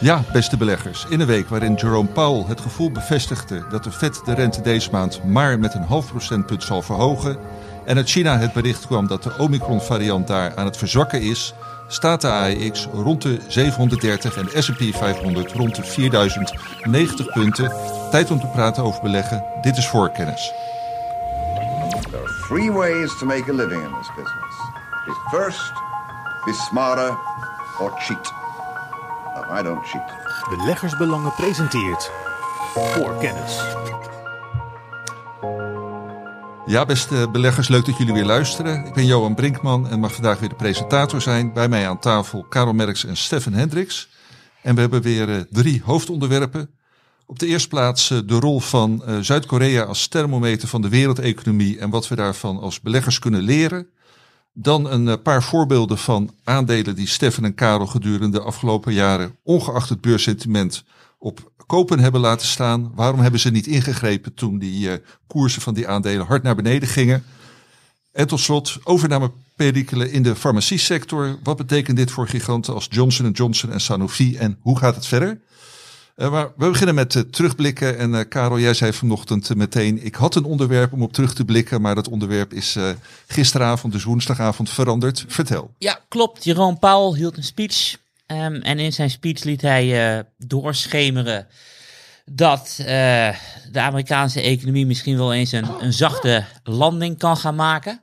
Ja, beste beleggers. In een week waarin Jerome Powell het gevoel bevestigde dat de Fed de rente deze maand maar met een half procentpunt zal verhogen. En uit China het bericht kwam dat de Omicron-variant daar aan het verzwakken is, staat de AEX rond de 730 en de S&P 500 rond de 4090 punten. Tijd om te praten over beleggen. Dit is voorkennis. There are three ways to make a living in this business. Be first, be smarter, or cheat. No, I don't cheat. Beleggersbelangen presenteert voor kennis. Ja, beste beleggers, leuk dat jullie weer luisteren. Ik ben Johan Brinkman en mag vandaag weer de presentator zijn. Bij mij aan tafel Karel Merks en Stefan Hendricks. En we hebben weer uh, drie hoofdonderwerpen. Op de eerste plaats uh, de rol van uh, Zuid-Korea als thermometer van de wereldeconomie en wat we daarvan als beleggers kunnen leren. Dan een paar voorbeelden van aandelen die Stefan en Karel gedurende de afgelopen jaren, ongeacht het beurssentiment, op kopen hebben laten staan. Waarom hebben ze niet ingegrepen toen die uh, koersen van die aandelen hard naar beneden gingen? En tot slot overnameperikelen in de farmaciesector. Wat betekent dit voor giganten als Johnson Johnson en Sanofi en hoe gaat het verder? Maar we beginnen met uh, terugblikken. En uh, Karel, jij zei vanochtend meteen, ik had een onderwerp om op terug te blikken, maar dat onderwerp is gisteravond, dus woensdagavond, veranderd. Vertel. Ja, klopt. Jeroen Paul hield een speech Um, en in zijn speech liet hij doorschemeren dat de Amerikaanse economie misschien wel eens een, een zachte landing kan gaan maken.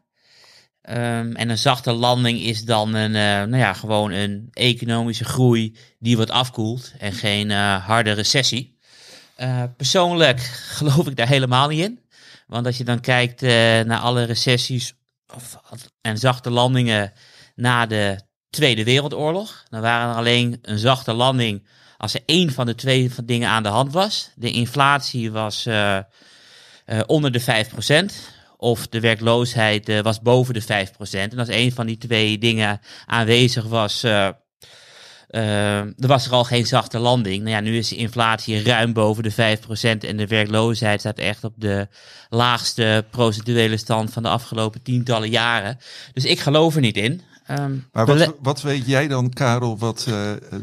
Um, en een zachte landing is dan een, uh, nou ja, gewoon een economische groei die wat afkoelt en geen harde recessie. persoonlijk geloof ik daar helemaal niet in. Want als je dan kijkt naar alle recessies of, en zachte landingen na de Tweede Wereldoorlog. Dan waren er alleen een zachte landing als er één van de twee dingen aan de hand was. De inflatie was onder de 5%. Of de werkloosheid uh, was boven de 5%. En als één van die twee dingen aanwezig was, er was er al geen zachte landing. Nou ja, nu is de inflatie ruim boven de 5% en de werkloosheid staat echt op de laagste procentuele stand van de afgelopen tientallen jaren. Dus ik geloof er niet in. Um, maar wat, wat, weet jij dan, Karel, wat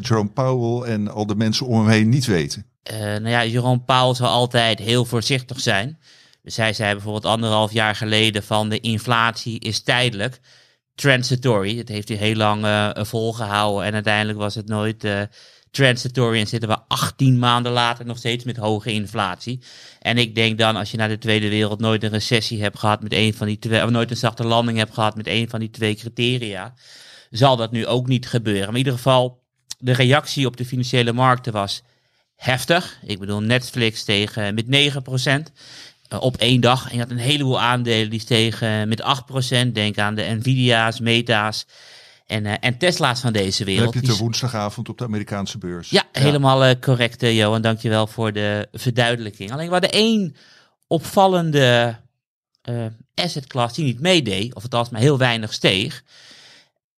Jerome Powell en al de mensen om hem heen niet weten? Nou ja, Jerome Powell zal altijd heel voorzichtig zijn. Dus hij zei bijvoorbeeld anderhalf jaar geleden van de inflatie is tijdelijk, transitory. Dat heeft hij heel lang uh, volgehouden en uiteindelijk was het nooit transitory en zitten we 18 maanden later nog steeds met hoge inflatie. En ik denk dan, als je na de Tweede Wereld nooit een recessie hebt gehad met een van die twee, of nooit een zachte landing hebt gehad met een van die twee criteria, zal dat nu ook niet gebeuren. Maar in ieder geval, de reactie op de financiële markten was heftig. Ik bedoel, Netflix tegen met 9% op één dag. En je had een heleboel aandelen die stegen met 8%. Denk aan de Nvidia's, Meta's. En, uh, en Tesla's van deze wereld. Dan heb je het woensdagavond op de Amerikaanse beurs. Ja, ja. helemaal uh, correct, uh, Johan. Dankjewel voor de verduidelijking. Alleen we hadden één opvallende asset class die niet meedeed, of althans maar heel weinig steeg.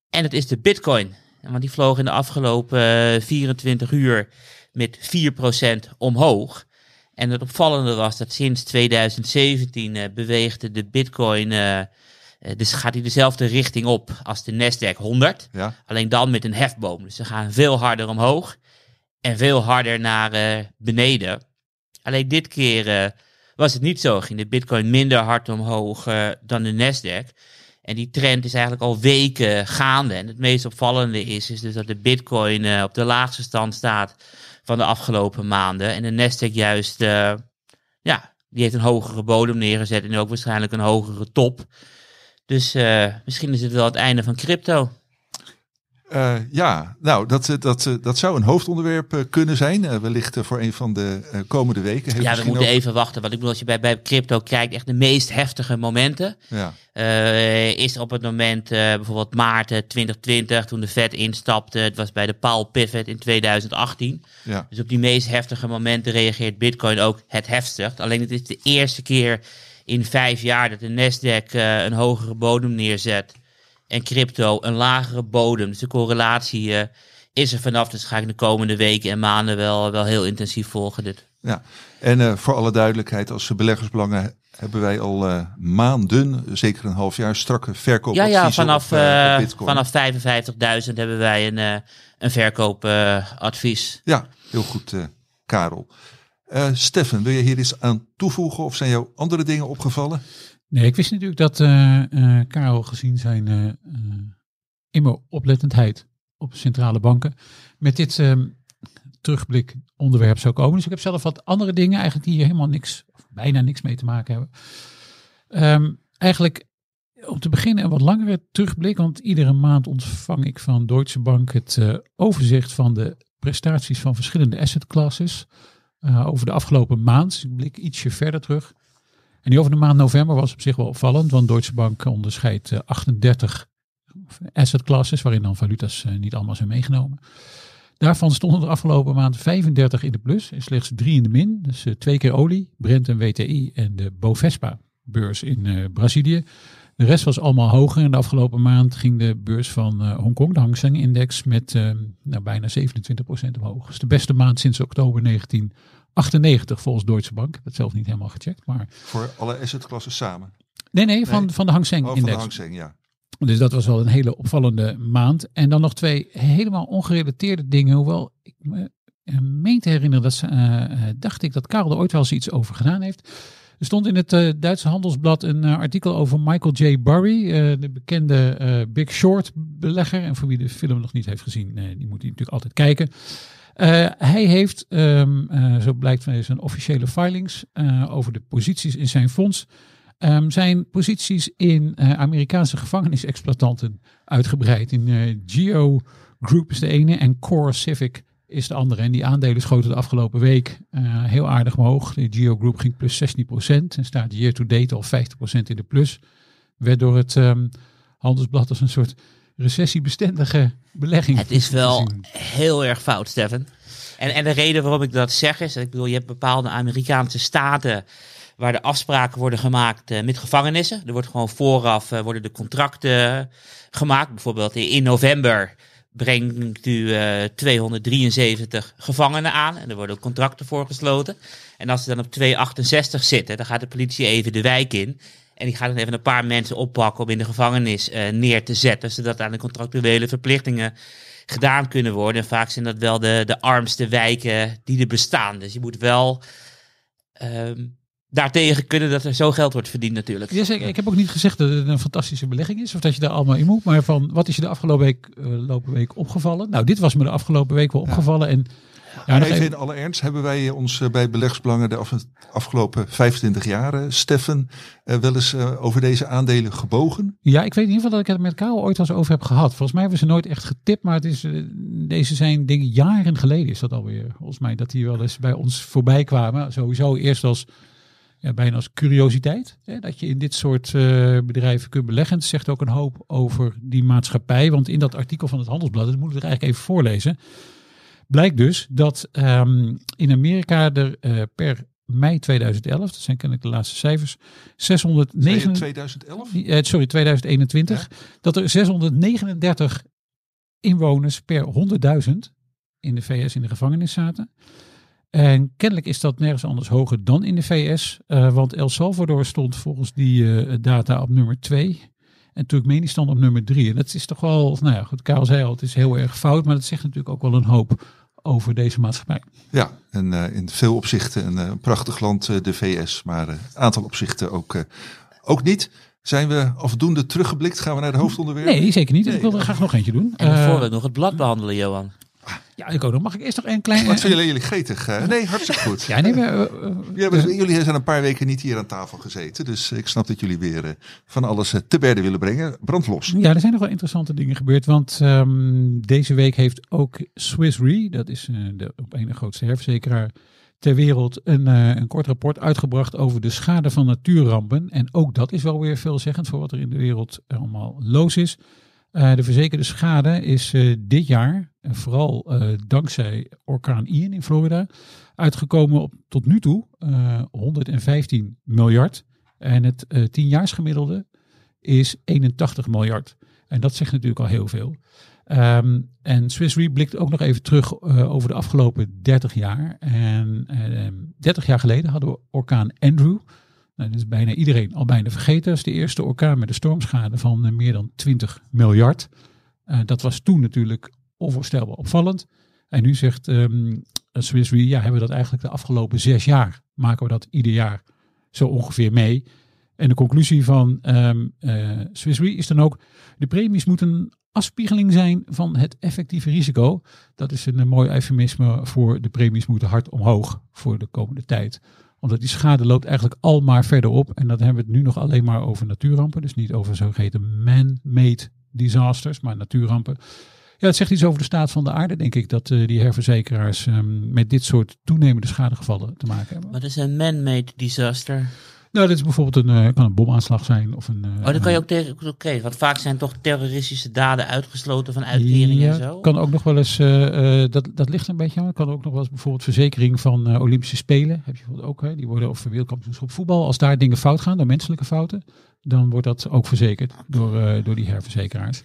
En dat is de bitcoin. Want die vloog in de afgelopen 24 uur met 4% omhoog. En het opvallende was dat sinds 2017 beweegde de bitcoin uh, dus gaat hij dezelfde richting op als de Nasdaq 100. Ja. Alleen dan met een hefboom. Dus ze gaan veel harder omhoog en veel harder naar beneden. Alleen dit keer was het niet zo. Ging de Bitcoin minder hard omhoog dan de Nasdaq. En die trend is eigenlijk al weken gaande. En het meest opvallende is, is dus dat de Bitcoin op de laagste stand staat van de afgelopen maanden. En de Nasdaq juist, ja, die heeft een hogere bodem neergezet en ook waarschijnlijk een hogere top. Dus uh, misschien is het wel het einde van crypto. Uh, ja, nou, dat, dat, dat zou een hoofdonderwerp kunnen zijn. Uh, wellicht voor een van de komende weken. Heeft ja, we moeten ook... even wachten. Want ik bedoel, als je bij, bij crypto kijkt, echt de meest heftige momenten. Ja. is op het moment bijvoorbeeld maart 2020, toen de Fed instapte. Het was bij de Paul Pivot in 2018. Ja. Dus op die meest heftige momenten reageert Bitcoin ook het heftigst. Alleen het is de eerste keer in vijf jaar dat de Nasdaq een hogere bodem neerzet en crypto een lagere bodem. Dus de correlatie uh, is er vanaf. Dus ga ik de komende weken en maanden wel, wel heel intensief volgen dit. Ja, en eh, voor alle duidelijkheid, als beleggersbelangen hebben wij al eh, maanden, zeker een half jaar, strakke Ja, verkoopadviezen ja, vanaf, op, eh, eh, vanaf 55.000 hebben wij een, eh, een verkoopadvies. Ja, heel goed, eh, Karel. Eh Steffen, wil je hier iets aan toevoegen of zijn jou andere dingen opgevallen? Nee, ik wist natuurlijk dat eh, eh, Karel gezien zijn eh, eh, immer oplettendheid op centrale banken met dit ehm, terugblik onderwerp zou komen. Dus ik heb zelf wat andere dingen eigenlijk die hier helemaal niks, of bijna niks mee te maken hebben. Ehm, eigenlijk om te beginnen een wat langere terugblik, want iedere maand ontvang ik van Deutsche Bank het overzicht van de prestaties van verschillende asset classes over de afgelopen maand. Dus ik blik ietsje verder terug. En die over de maand november was op zich wel opvallend, want Deutsche Bank onderscheidt eh, 38 asset classes, waarin dan valuta's eh, niet allemaal zijn meegenomen. Daarvan stonden de afgelopen maand 35 in de plus en slechts drie in de min. Dus eh, twee keer olie, Brent en WTI en de Bovespa-beurs in eh, Brazilië. De rest was allemaal hoger. En de afgelopen maand ging de beurs van eh, Hongkong, de Hang Seng-index, met eh, nou, bijna 27% omhoog. Dus de beste maand sinds oktober 1998 volgens Deutsche Bank. Ik heb het zelf niet helemaal gecheckt, maar... Voor alle assetklassen samen. Nee, nee, van, Nee. van de Hang Oh, van de. Hang Seng, ja. Dus dat was wel een hele opvallende maand. En dan nog twee helemaal ongerelateerde dingen. Hoewel ik me eh, meen te herinneren dat ze, eh, eh, dacht ik dat Karel er ooit wel eens iets over gedaan heeft. Er stond in het Duitse Handelsblad een artikel over Michael J. Burry, de bekende Big Short belegger. En voor wie de film nog niet heeft gezien, die moet die natuurlijk altijd kijken. Eh, hij heeft, ehm, eh, zo blijkt van zijn officiële filings, eh, over de posities in zijn fonds, ehm, zijn posities in Amerikaanse gevangenisexploitanten uitgebreid. In Geo Group is de ene en Core Civic is de andere. En die aandelen schoten de afgelopen week heel aardig omhoog. De Geo Group ging plus 16% en staat year to date al 50% in de plus. Werd door het ehm, handelsblad als een soort recessiebestendige belegging. Het is wel heel erg fout, Stefan. En, en de reden waarom ik dat zeg is, dat ik bedoel, je hebt bepaalde Amerikaanse staten waar de afspraken worden gemaakt eh, met gevangenissen. Er wordt gewoon vooraf eh, worden de contracten gemaakt. Bijvoorbeeld in, november brengt u eh, 273 gevangenen aan en er worden contracten voor gesloten. En als ze dan op 268 zitten, dan gaat de politie even de wijk in. En die gaat dan even een paar mensen oppakken om in de gevangenis eh, neer te zetten, zodat aan de contractuele verplichtingen gedaan kunnen worden. En vaak zijn dat wel de, de armste wijken die er bestaan. Dus je moet wel ehm, daartegen kunnen dat er zo geld wordt verdiend natuurlijk. Jazeker. Ik heb ook niet gezegd dat het een fantastische belegging is. Of dat je daar allemaal in moet. Maar van wat is je de afgelopen week, lopen week opgevallen? Nou, dit was me de afgelopen week wel opgevallen. En ja, even even- in alle ernst, hebben wij ons eh, bij beleggersbelangen de af- afgelopen 25 jaar, eh, Steffen, eh, wel eens eh, over deze aandelen gebogen? ja, ik weet in ieder geval dat ik het met Karel ooit eens over heb gehad. Volgens mij hebben ze nooit echt getipt. Maar het is, eh, deze zijn dingen jaren geleden is dat alweer. Volgens mij dat die wel eens bij ons voorbij kwamen. Sowieso eerst als ja, bijna als curiositeit. Hè, dat je in dit soort eh, bedrijven kunt beleggen. Het zegt ook een hoop over die maatschappij. Want in dat artikel van het Handelsblad, dat moet ik er eigenlijk even voorlezen. Blijkt dus dat ehm, in Amerika er eh, per mei 2011, dat zijn kennelijk de laatste cijfers, Zei je 609, 2011? eh, sorry, 2021, dat er 639 inwoners per 100.000 in de VS in de gevangenis zaten. En kennelijk is dat nergens anders hoger dan in de VS, eh, want El Salvador stond volgens die data op nummer 2 en Turkmenistan op nummer 3. En dat is toch wel, nou ja, goed, Karel zei al, het is heel erg fout, maar dat zegt natuurlijk ook wel een hoop over deze maatschappij. Ja, en eh, in veel opzichten een eh, prachtig land, eh, de VS, maar een aantal opzichten ook, eh, ook niet. Zijn we afdoende teruggeblikt? Gaan we naar de hoofdonderwerpen? Nee, zeker niet. Ik wil er graag nog eentje doen. En voor we nog het blad behandelen, Johan. Ja, ik ook nog. Mag ik eerst nog een klein... Wat vinden jullie gretig? eh? nee, hartstikke goed. Ja, nee, maar, eh, Ja, maar jullie zijn een paar weken niet hier aan tafel gezeten. Dus ik snap dat jullie weer eh, van alles eh, te berde willen brengen. Brand los. Ja, er zijn nog wel interessante dingen gebeurd. Want ehm, deze week heeft ook Swiss Re, dat is de op een grootste herverzekeraar ter wereld, een, een kort rapport uitgebracht over de schade van natuurrampen. En ook dat is wel weer veelzeggend voor wat er in de wereld allemaal los is. Eh, de verzekerde schade is eh, dit jaar, en vooral eh, dankzij orkaan Ian in Florida, uitgekomen op tot nu toe eh, 115 miljard. En het tienjaarsgemiddelde is 81 miljard. En dat zegt natuurlijk al heel veel. Ehm, en Swiss Re blikt ook nog even terug over de afgelopen 30 jaar. En ehm 30 jaar geleden hadden we orkaan Andrew. Nou, dat is bijna iedereen al bijna vergeten. Is de eerste orkaan met een stormschade van eh, meer dan 20 miljard. Eh, dat was toen natuurlijk onvoorstelbaar opvallend. En nu zegt ehm Swiss Re, ja, hebben we dat eigenlijk de afgelopen zes jaar, maken we dat ieder jaar zo ongeveer mee. En de conclusie van eh, Swiss Re is dan ook, de premies moeten een afspiegeling zijn van het effectieve risico. Dat is een, eh, mooi eufemisme voor de premies moeten hard omhoog voor de komende tijd. Omdat die schade loopt eigenlijk al maar verder op. En dan hebben we het nu nog alleen maar over natuurrampen. Dus niet over zogeheten man-made disasters, maar natuurrampen. Ja, het zegt iets over de staat van de aarde, denk ik, dat eh, die herverzekeraars ehm, met dit soort toenemende schadegevallen te maken hebben. Wat is een man-made disaster? Nou, dit is bijvoorbeeld een, eh, kan een bomaanslag zijn of een. eh, Oh, dan kan je ook tegen. Oké, want vaak zijn toch terroristische daden uitgesloten van uitkeringen ja, en zo. Kan ook nog wel eens, eh, dat, dat ligt er een beetje aan. Kan ook nog wel eens bijvoorbeeld verzekering van Olympische Spelen. Heb je bijvoorbeeld ook, hè, die worden of wereldkampioenschap voetbal. Als daar dingen fout gaan, door menselijke fouten, dan wordt dat ook verzekerd door, door die herverzekeraars.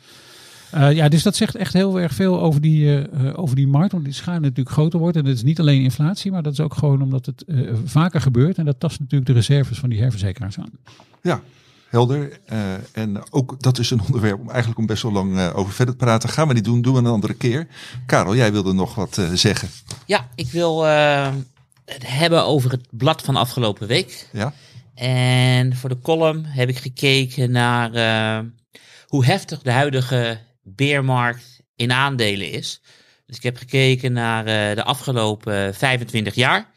Eh, ja, dus dat zegt echt heel erg veel over die, eh, eh, over die markt. Want die schade natuurlijk groter wordt. En dat is niet alleen inflatie, maar dat is ook gewoon omdat het eh, vaker gebeurt. En dat tast natuurlijk de reserves van die herverzekeraars aan. Ja, helder. Eh, en ook dat is een onderwerp om eigenlijk om best wel lang eh, over verder te praten. Gaan we niet doen, doen we een andere keer. Karel, jij wilde nog wat eh, zeggen. Ja, ik wil eh, het hebben over het blad van afgelopen week. Ja? En voor de column heb ik gekeken naar eh, hoe heftig de huidige beermarkt in aandelen is. Dus ik heb gekeken naar eh, de afgelopen 25 jaar.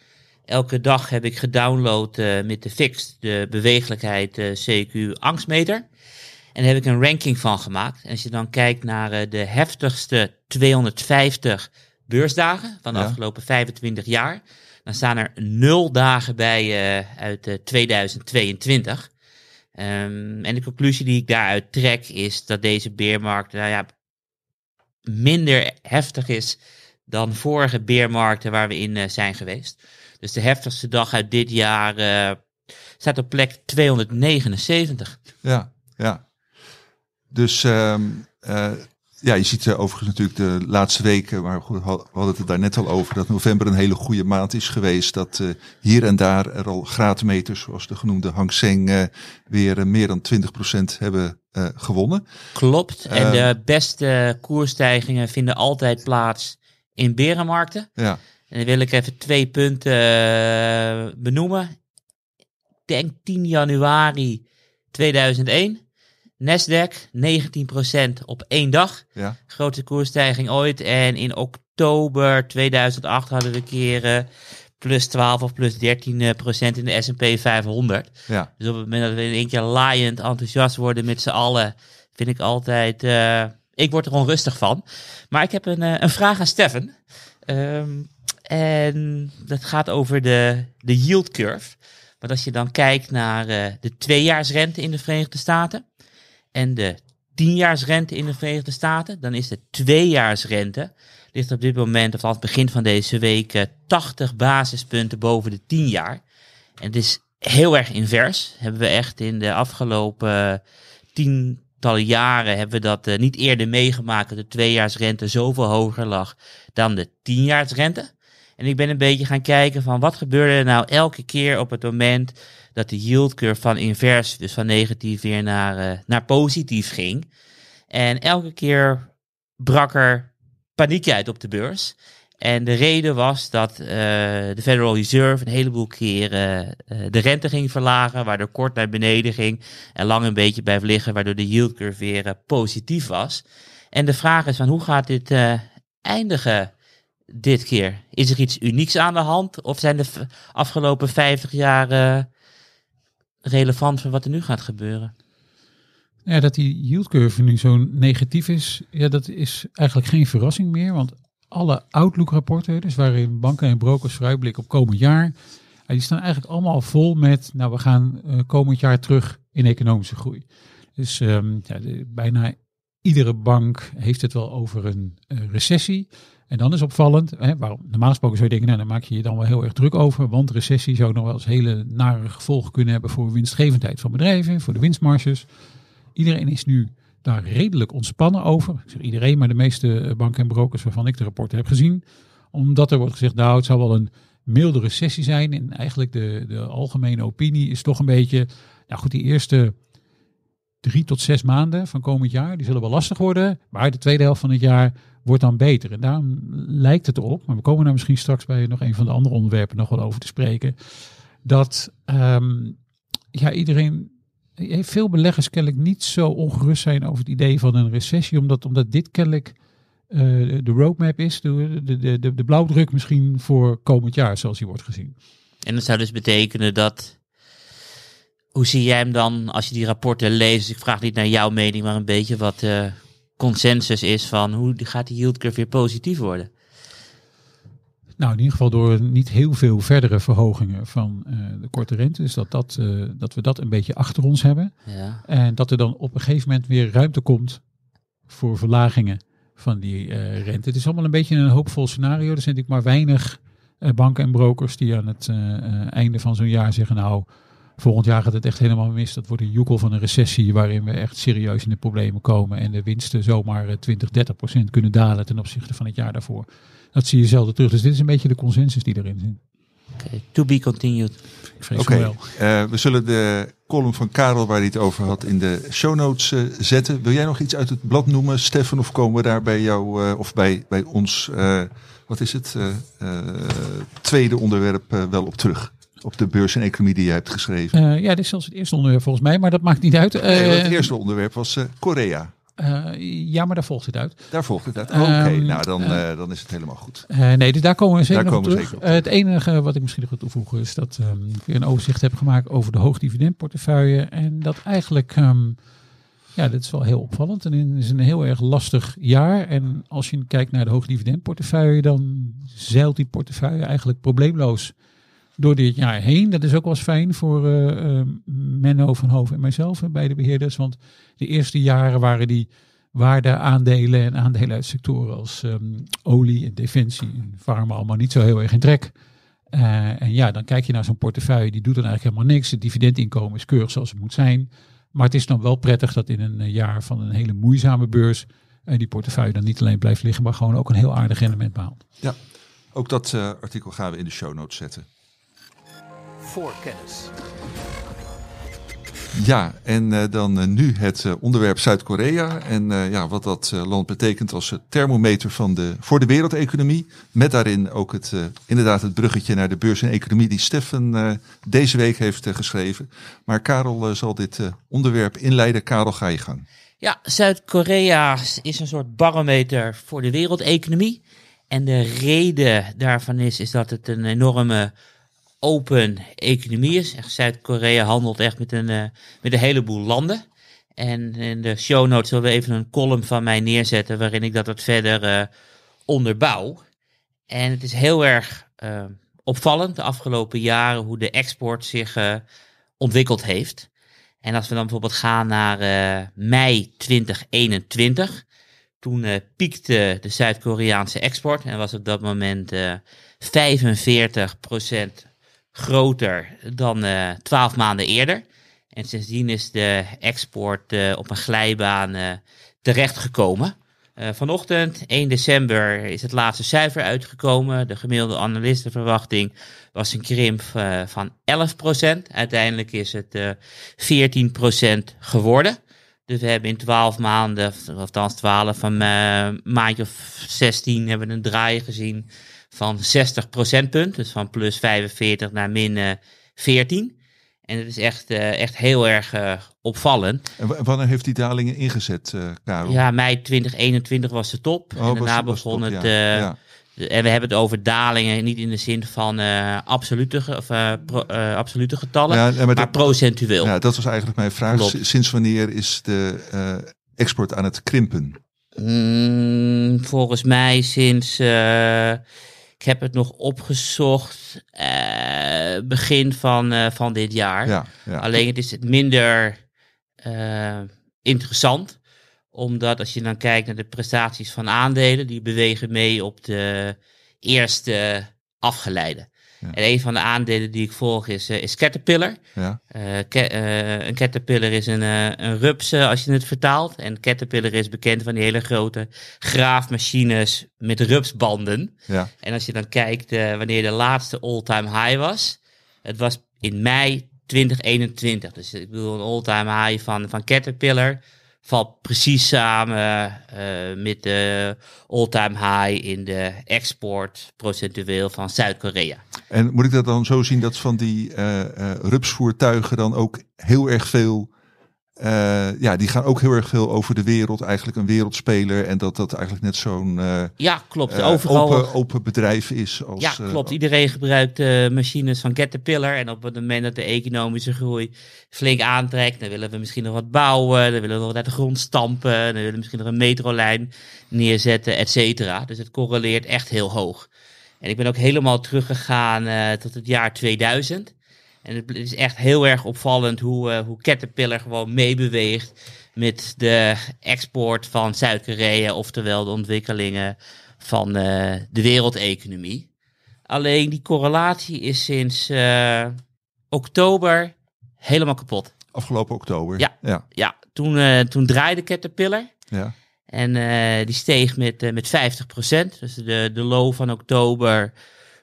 Elke dag heb ik gedownload eh, met de Fix, de beweeglijkheid eh, CQ angstmeter. En daar heb ik een ranking van gemaakt. En als je dan kijkt naar eh, de heftigste 250 beursdagen van de Ja. afgelopen 25 jaar, dan staan er nul dagen bij eh, uit eh, 2022. Ehm, en de conclusie die ik daaruit trek is dat deze beermarkt nou ja, minder heftig is dan vorige beermarkten waar we in eh, zijn geweest. Dus de heftigste dag uit dit jaar eh, staat op plek 279. Ja, ja. Dus ehm, eh, ja, je ziet eh, overigens natuurlijk de laatste weken, maar we hadden het er daar net al over, dat november een hele goede maand is geweest. Dat eh, hier en daar er al graadmeters, zoals de genoemde Hang Seng, eh, weer meer dan 20% hebben gewonnen. Klopt. En de beste koersstijgingen vinden altijd plaats in berenmarkten. Ja, En dan wil ik even twee punten benoemen. Ik denk 10 januari 2001. Nasdaq 19% op één dag. ja, Grootste koersstijging ooit. En in oktober 2008 hadden we eh, plus 12 of plus 13 eh, procent in de S&P 500. ja. Dus op het moment dat we in één keer laaiend enthousiast worden met z'n allen, vind ik altijd, eh, ik word er onrustig van. Maar ik heb een, eh, een vraag aan Steffen. Ehm, en dat gaat over de, de yield curve. Want als je dan kijkt naar eh, de tweejaarsrente in de Verenigde Staten en de tienjaarsrente in de Verenigde Staten, dan is de tweejaarsrente ligt op dit moment, of aan het begin van deze week, eh, 80 basispunten boven de 10 jaar. En het is heel erg invers. Hebben we echt in de afgelopen eh, tientallen jaren hebben we dat eh, niet eerder meegemaakt dat de tweejaarsrente zoveel hoger lag dan de tienjaarsrente. En ik ben een beetje gaan kijken van wat gebeurde er nou elke keer op het moment dat de yield curve van invers, dus van negatief weer naar, eh, naar positief ging. En elke keer brak er paniek uit op de beurs. En de reden was dat eh, de Federal Reserve een heleboel keren eh, de rente ging verlagen, waardoor kort naar beneden ging en lang een beetje blijft liggen, waardoor de yield curve weer positief was. En de vraag is van hoe gaat dit eindigen dit keer? Is er iets unieks aan de hand of zijn de afgelopen 50 jaar relevant voor wat er nu gaat gebeuren? Ja, dat die yield curve nu zo negatief is, ja, dat is eigenlijk geen verrassing meer. Want alle outlook rapporten, dus waarin banken en brokers vooruitblikken op komend jaar, ja, die staan eigenlijk allemaal vol met, nou we gaan eh, komend jaar terug in economische groei. Dus ehm, ja, bijna iedere bank heeft het wel over een eh, recessie. En dan is opvallend, hè, waarom, normaal gesproken zou je denken, nou, daar maak je je dan wel heel erg druk over, want recessie zou nog wel eens hele nare gevolgen kunnen hebben voor winstgevendheid van bedrijven, voor de winstmarges. Iedereen is nu daar redelijk ontspannen over. Ik zeg iedereen, maar de meeste eh, banken en brokers waarvan ik de rapporten heb gezien. Omdat er wordt gezegd, nou het zou wel een milde recessie zijn. En eigenlijk de, de algemene opinie is toch een beetje, nou goed, die eerste drie tot zes maanden van komend jaar, die zullen wel lastig worden. Maar de tweede helft van het jaar wordt dan beter. En daarom lijkt het erop, maar we komen daar misschien straks bij nog een van de andere onderwerpen nog wel over te spreken. Dat ehm, ja, iedereen, heeft veel beleggers kennelijk niet zo ongerust zijn over het idee van een recessie. Omdat, omdat dit kennelijk eh, de roadmap is, de, de, de, de blauwdruk misschien voor komend jaar, zoals die wordt gezien. En dat zou dus betekenen dat. Hoe zie jij hem dan als je die rapporten leest? Ik vraag niet naar jouw mening, maar een beetje wat de consensus is van hoe gaat die yield curve weer positief worden? Nou, in ieder geval door niet heel veel verdere verhogingen van eh, de korte rente. Dus dat, dat, eh, dat we dat een beetje achter ons hebben. Ja. En dat er dan op een gegeven moment weer ruimte komt voor verlagingen van die eh, rente. Het is allemaal een beetje een hoopvol scenario. Er zijn natuurlijk maar weinig banken en brokers die aan het einde van zo'n jaar zeggen... nou, volgend jaar gaat het echt helemaal mis. Dat wordt een joekel van een recessie waarin we echt serieus in de problemen komen... en de winsten zomaar 20, 30 procent kunnen dalen ten opzichte van het jaar daarvoor. Dat zie je zelden terug. Dus dit is een beetje de consensus die erin zit. Oké, to be continued. Ik vrees Oké, eh, we zullen de column van Karel waar hij het over had in de show notes eh, zetten. Wil jij nog iets uit het blad noemen, Stefan? Of komen we daar bij jou eh, of bij, bij ons, eh, wat is het, eh, eh, tweede onderwerp eh, wel op terug? Op de beurs en economie die jij hebt geschreven. Eh, ja, dit is zelfs het eerste onderwerp volgens mij, maar dat maakt niet uit. Nee, want Eh, het eerste onderwerp was eh, Korea. ja, maar daar volgt het uit. Daar volgt het uit. Oké, Ehm, nou dan, dan is het helemaal goed. Nee, dus daar komen we zeker Daar op komen terug. zeker op het enige wat ik misschien nog wil toevoegen is dat ehm, ik weer een overzicht heb gemaakt over de hoogdividendportefeuille. En dat eigenlijk, ehm, ja, dit is wel heel opvallend. En het is een heel erg lastig jaar. En als je kijkt naar de hoogdividendportefeuille, dan zeilt die portefeuille eigenlijk probleemloos door dit jaar heen. Dat is ook wel eens fijn voor eh, eh, Menno van Hoven en mijzelf, beide beheerders. Want de eerste jaren waren die waardeaandelen en aandelen uit sectoren als ehm, olie en defensie en farma allemaal niet zo heel erg in trek. Eh, en ja, dan kijk je naar zo'n portefeuille, die doet dan eigenlijk helemaal niks. Het dividendinkomen is keurig zoals het moet zijn. Maar het is dan wel prettig dat in een jaar van een hele moeizame beurs eh, die portefeuille dan niet alleen blijft liggen, maar gewoon ook een heel aardig rendement behaalt. Ja, ook dat artikel gaan we in de show notes zetten. Voor kennis. Ja, en eh, dan eh, nu het eh, onderwerp Zuid-Korea. En eh, ja, wat dat eh, land betekent als thermometer van de, voor de wereldeconomie. Met daarin ook het, eh, inderdaad het bruggetje naar de beurs en economie die Steffen eh, deze week heeft geschreven. Maar Karel zal dit eh, onderwerp inleiden. Karel, ga je gang. Ja, Zuid-Korea is een soort barometer voor de wereldeconomie. En de reden daarvan is, is dat het een enorme open economie is. Zuid-Korea handelt echt met een, eh, met een heleboel landen. En in de show notes zullen we even een column van mij neerzetten waarin ik dat wat verder eh, onderbouw. En het is heel erg eh, opvallend de afgelopen jaren hoe de export zich ontwikkeld heeft. En als we dan bijvoorbeeld gaan naar mei 2021, toen piekte de Zuid-Koreaanse export en was op dat moment eh 45% groter dan eh 12 maanden eerder. En sindsdien is de export eh, op een glijbaan eh, terechtgekomen. Eh, vanochtend, 1 december, is het laatste cijfer uitgekomen. De gemiddelde analistenverwachting was een krimp van 11%. Uiteindelijk is het eh 14% geworden. Dus we hebben in 12 maanden, of althans 12, van maandje of 16 hebben we een draai gezien van 60 procentpunt. Dus van plus 45 naar min eh 14. En dat is echt, eh, echt heel erg eh, opvallend. En wa- wanneer heeft die dalingen ingezet, eh Karel? Ja, mei 2021 was de top. Oh, en daarna was- was begon top, het. ja. eh, Ja. En we hebben het over dalingen, niet in de zin van eh, absolute, of, eh, pro- eh, absolute getallen, Ja, maar maar dat- procentueel. Ja, dat was eigenlijk mijn vraag. Klopt. Sinds wanneer is de eh, export aan het krimpen? Mm, volgens mij sinds, eh, ik heb het nog opgezocht, eh, begin van, eh, van dit jaar. Ja, ja. Alleen het is minder eh, interessant, omdat als je dan kijkt naar de prestaties van aandelen, die bewegen mee op de eerste afgeleide. Ja. En een van de aandelen die ik volg is, eh, is Caterpillar. Ja. Eh, eh, een caterpillar is een, een rups als je het vertaalt. En caterpillar is bekend van die hele grote graafmachines met rupsbanden. Ja. En als je dan kijkt wanneer de laatste all-time high was. Het was in mei 2021. Dus ik bedoel een all-time high van, van Caterpillar. Valt precies samen eh, met de all-time high in de export procentueel van Zuid-Korea. En moet ik dat dan zo zien dat van die eh, rupsvoertuigen dan ook heel erg veel... eh, ja, die gaan ook heel erg veel over de wereld. Eigenlijk een wereldspeler. En dat dat eigenlijk net zo'n eh, Ja, klopt. eh, Overal. open, open bedrijf is. Als, Ja, klopt. Iedereen gebruikt machines van Caterpillar. En op het moment dat de economische groei flink aantrekt, dan willen we misschien nog wat bouwen. Dan willen we wat uit de grond stampen. Dan willen we misschien nog een metrolijn neerzetten, et cetera. Dus het correleert echt heel hoog. En ik ben ook helemaal teruggegaan tot het jaar 2000. En het is echt heel erg opvallend hoe, eh, hoe Caterpillar gewoon meebeweegt met de export van Zuid-Korea, oftewel de ontwikkelingen van eh, de wereldeconomie. Alleen die correlatie is sinds eh, oktober helemaal kapot. Afgelopen oktober. Ja. Ja. Ja, toen, toen draaide Caterpillar ja. en die steeg met, met 50%. Dus de, de low van oktober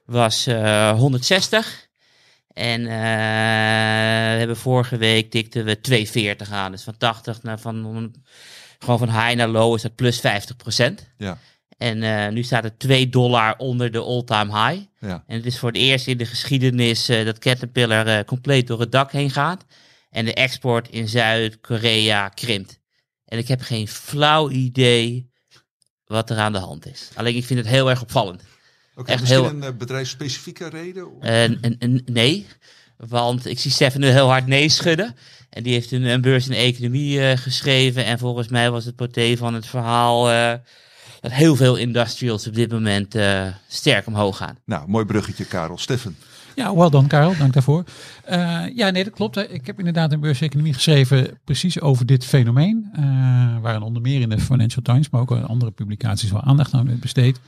was eh 160. En eh, we hebben vorige week tikten we 240 aan. Dus van 80 naar van gewoon van high naar low is dat plus 50%. Ja. En eh, nu staat het 2 dollar onder de all-time high. Ja. En het is voor het eerst in de geschiedenis eh, dat Caterpillar compleet door het dak heen gaat. En de export in Zuid-Korea krimpt. En ik heb geen flauw idee wat er aan de hand is. Alleen ik vind het heel erg opvallend. Oké, Echt misschien heel- een eh, bedrijfsspecifieke reden? En, en, en nee, want ik zie Stefan nu heel hard nee schudden. En die heeft een, een beurs in economie eh, geschreven. En volgens mij was het porté van het verhaal eh, dat heel veel industrials op dit moment eh, sterk omhoog gaan. Nou, mooi bruggetje, Karel. Steffen. Ja, wel dan Karel, dank daarvoor. Eh, ja, nee, dat klopt. Ik heb inderdaad een beurseconomie geschreven precies over dit fenomeen. eh waar onder meer in de Financial Times, maar ook in andere publicaties wel aandacht aan werd besteed.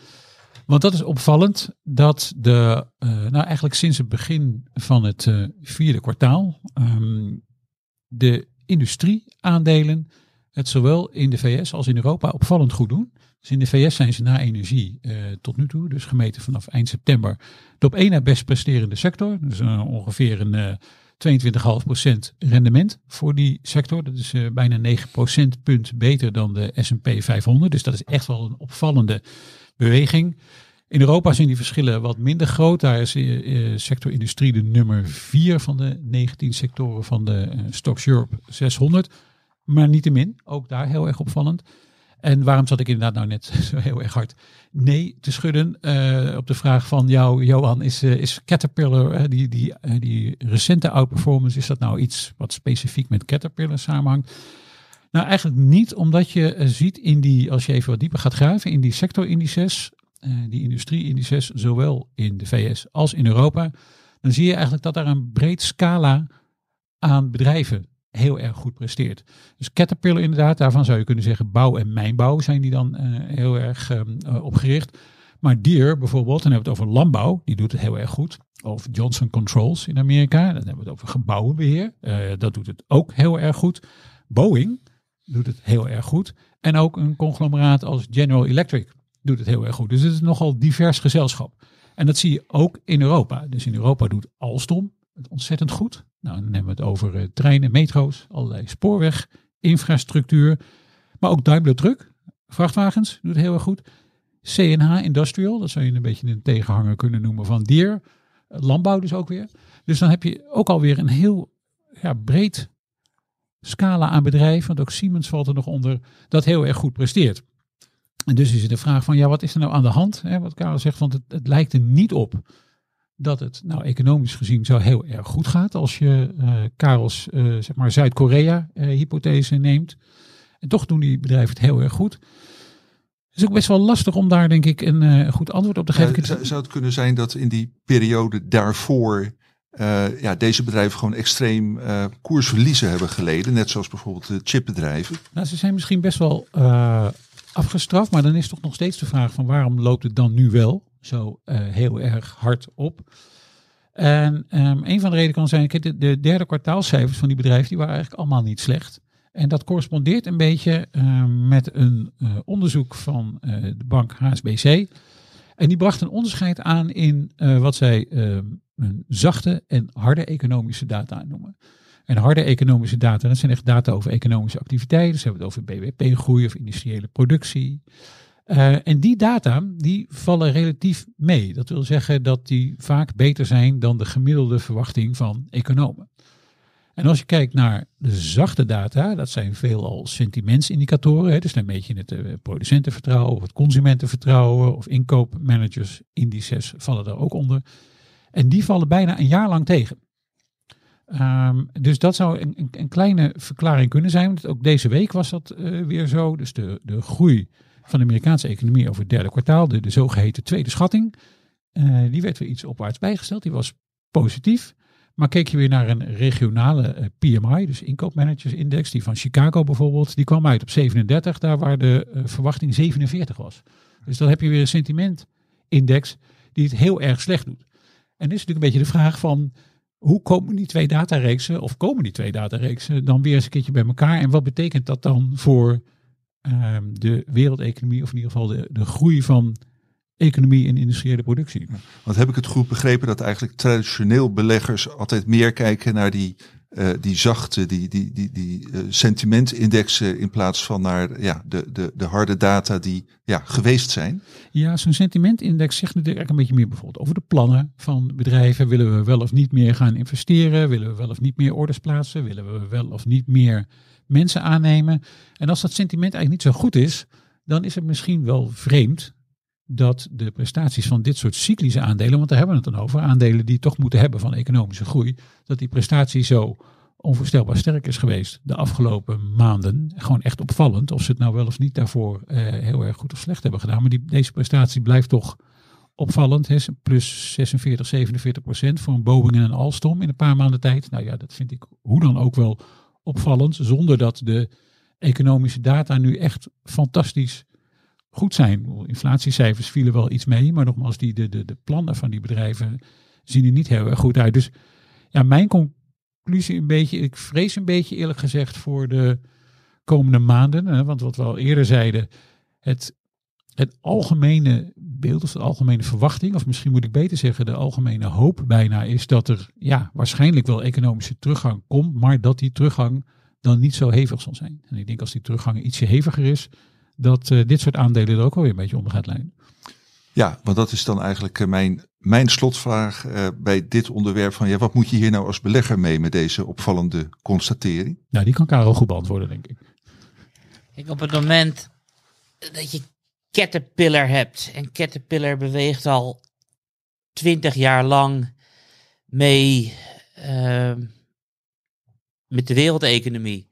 Want dat is opvallend dat de, eh, nou eigenlijk sinds het begin van het eh, vierde kwartaal, ehm, de industrieaandelen het zowel in de VS als in Europa opvallend goed doen. Dus in de VS zijn ze na energie eh, tot nu toe, dus gemeten vanaf eind september, de op één na best presterende sector. Dus ongeveer een eh 22,5% rendement voor die sector. Dat is bijna 9 procentpunt beter dan de S&P 500. Dus dat is echt wel een opvallende beweging. In Europa zijn die verschillen wat minder groot. Daar is eh, eh, sector industrie de nummer 4 van de 19 sectoren van de eh, Stocks Europe 600. Maar niettemin, ook daar heel erg opvallend. En waarom zat ik inderdaad nou net zo heel erg hard nee te schudden op de vraag van jou, Johan, is, is Caterpillar, die, die, die recente outperformance, is dat nou iets wat specifiek met Caterpillar samenhangt? Nou, eigenlijk niet, omdat je eh, ziet in die, als je even wat dieper gaat graven, in die sectorindices, eh, die industrieindices, zowel in de VS als in Europa, dan zie je eigenlijk dat daar een breed scala aan bedrijven heel erg goed presteert. Dus Caterpillar inderdaad, daarvan zou je kunnen zeggen bouw en mijnbouw zijn die dan eh, heel erg ehm, eh, opgericht. Maar Deere bijvoorbeeld, dan hebben we het over landbouw, die doet het heel erg goed. Of Johnson Controls in Amerika, dan hebben we het over gebouwenbeheer, eh, dat doet het ook heel erg goed. Boeing doet het heel erg goed. En ook een conglomeraat als General Electric doet het heel erg goed. Dus het is nogal divers gezelschap. En dat zie je ook in Europa. Dus in Europa doet Alstom het ontzettend goed. Nou, dan hebben we het over eh, treinen, metro's, allerlei spoorweg, infrastructuur. Maar ook Daimler Truck, vrachtwagens, doet heel erg goed. CNH Industrial, dat zou je een beetje een tegenhanger kunnen noemen van. Eh, Landbouw dus ook weer. Dus dan heb je ook alweer een heel ja, breed scala aan bedrijven, want ook Siemens valt er nog onder, dat heel erg goed presteert. En dus is het de vraag van, ja, wat is er nou aan de hand? Hè, wat Karel zegt, want het, het lijkt er niet op dat het nou economisch gezien zo heel erg goed gaat als je eh Karels eh, zeg maar Zuid-Korea eh, neemt. En toch doen die bedrijven het heel erg goed. Het is ook best wel lastig om daar denk ik een goed antwoord op te geven. Zou het kunnen zijn dat in die periode daarvoor eh, ja, deze bedrijven gewoon extreem eh, koersverliezen hebben geleden? Net zoals bijvoorbeeld de chipbedrijven. Nou, ze zijn misschien best wel eh, afgestraft, maar dan is toch nog steeds de vraag van waarom loopt het dan nu wel zo heel erg hard op? En ehm, een van de redenen kan zijn, de, de derde kwartaalcijfers van die bedrijven, die waren eigenlijk allemaal niet slecht. En dat correspondeert een beetje ehm, met een onderzoek van de bank HSBC. En die bracht een onderscheid aan in wat zij ehm, een zachte en harde economische data noemen. En harde economische data, dat zijn echt data over economische activiteiten. Dus hebben we het over BBP-groei of industriële productie. Uh, en die data die vallen relatief mee. Dat wil zeggen dat die vaak beter zijn dan de gemiddelde verwachting van economen. En als je kijkt naar de zachte data, dat zijn veelal sentimentsindicatoren. Hè, dus dan meet je het uh, producentenvertrouwen of het consumentenvertrouwen of inkoopmanagers indices vallen daar ook onder. En die vallen bijna een jaar lang tegen. Um, dus dat zou een, een, kleine verklaring kunnen zijn. Want ook deze week was dat uh, weer zo. Dus de, de groei van de Amerikaanse economie over het derde kwartaal, de, de zogeheten tweede schatting, uh, die werd weer iets opwaarts bijgesteld. Die was positief. Maar keek je weer naar een regionale uh, PMI, dus inkoopmanagersindex, die van Chicago bijvoorbeeld, die kwam uit op 37, daar waar de verwachting 47 was. Dus dan heb je weer een sentimentindex die het heel erg slecht doet. En is natuurlijk een beetje de vraag van, hoe komen die twee datareeksen, of komen die twee datareeksen dan weer eens een keertje bij elkaar? En wat betekent dat dan voor uh, de wereldeconomie, of in ieder geval de, de groei van economie en industriële productie? Want heb ik het goed begrepen dat eigenlijk traditioneel beleggers altijd meer kijken naar die, uh, die zachte, die, die, die, die uh, sentimentindexen in plaats van naar ja, de, de, de harde data die ja, geweest zijn? Ja, zo'n sentimentindex zegt natuurlijk een beetje meer bijvoorbeeld over de plannen van bedrijven. Willen we wel of niet meer gaan investeren? Willen we wel of niet meer orders plaatsen? Willen we wel of niet meer mensen aannemen? En als dat sentiment eigenlijk niet zo goed is, dan is het misschien wel vreemd dat de prestaties van dit soort cyclische aandelen, want daar hebben we het dan over, aandelen die toch moeten hebben van economische groei, dat die prestatie zo onvoorstelbaar sterk is geweest de afgelopen maanden. Gewoon echt opvallend. Of ze het nou wel of niet daarvoor eh, heel erg goed of slecht hebben gedaan. Maar die, deze prestatie blijft toch opvallend. Hè? Plus 46, 47 procent voor een Boeing en een Alstom in een paar maanden tijd. Nou ja, dat vind ik hoe dan ook wel opvallend. Zonder dat de economische data nu echt fantastisch goed zijn. Inflatiecijfers vielen wel iets mee, maar nogmaals, die, de, de, de plannen van die bedrijven zien er niet heel erg goed uit. Dus ja, mijn conclusie een beetje, ik vrees een beetje eerlijk gezegd voor de komende maanden. Hè, want wat we al eerder zeiden, het, het algemene beeld of de algemene verwachting, of misschien moet ik beter zeggen, de algemene hoop bijna, is dat er ja, waarschijnlijk wel economische teruggang komt, maar dat die teruggang dan niet zo hevig zal zijn. En ik denk als die teruggang ietsje heviger is, dat uh, dit soort aandelen er ook alweer een beetje onder gaat leiden. Ja, want dat is dan eigenlijk uh, mijn, mijn slotvraag uh, bij dit onderwerp van ja, wat moet je hier nou als belegger mee met deze opvallende constatering? Nou, die kan Karel goed beantwoorden, denk ik. Kijk, op het moment dat je Caterpillar hebt en Caterpillar beweegt al twintig jaar lang mee met de wereldeconomie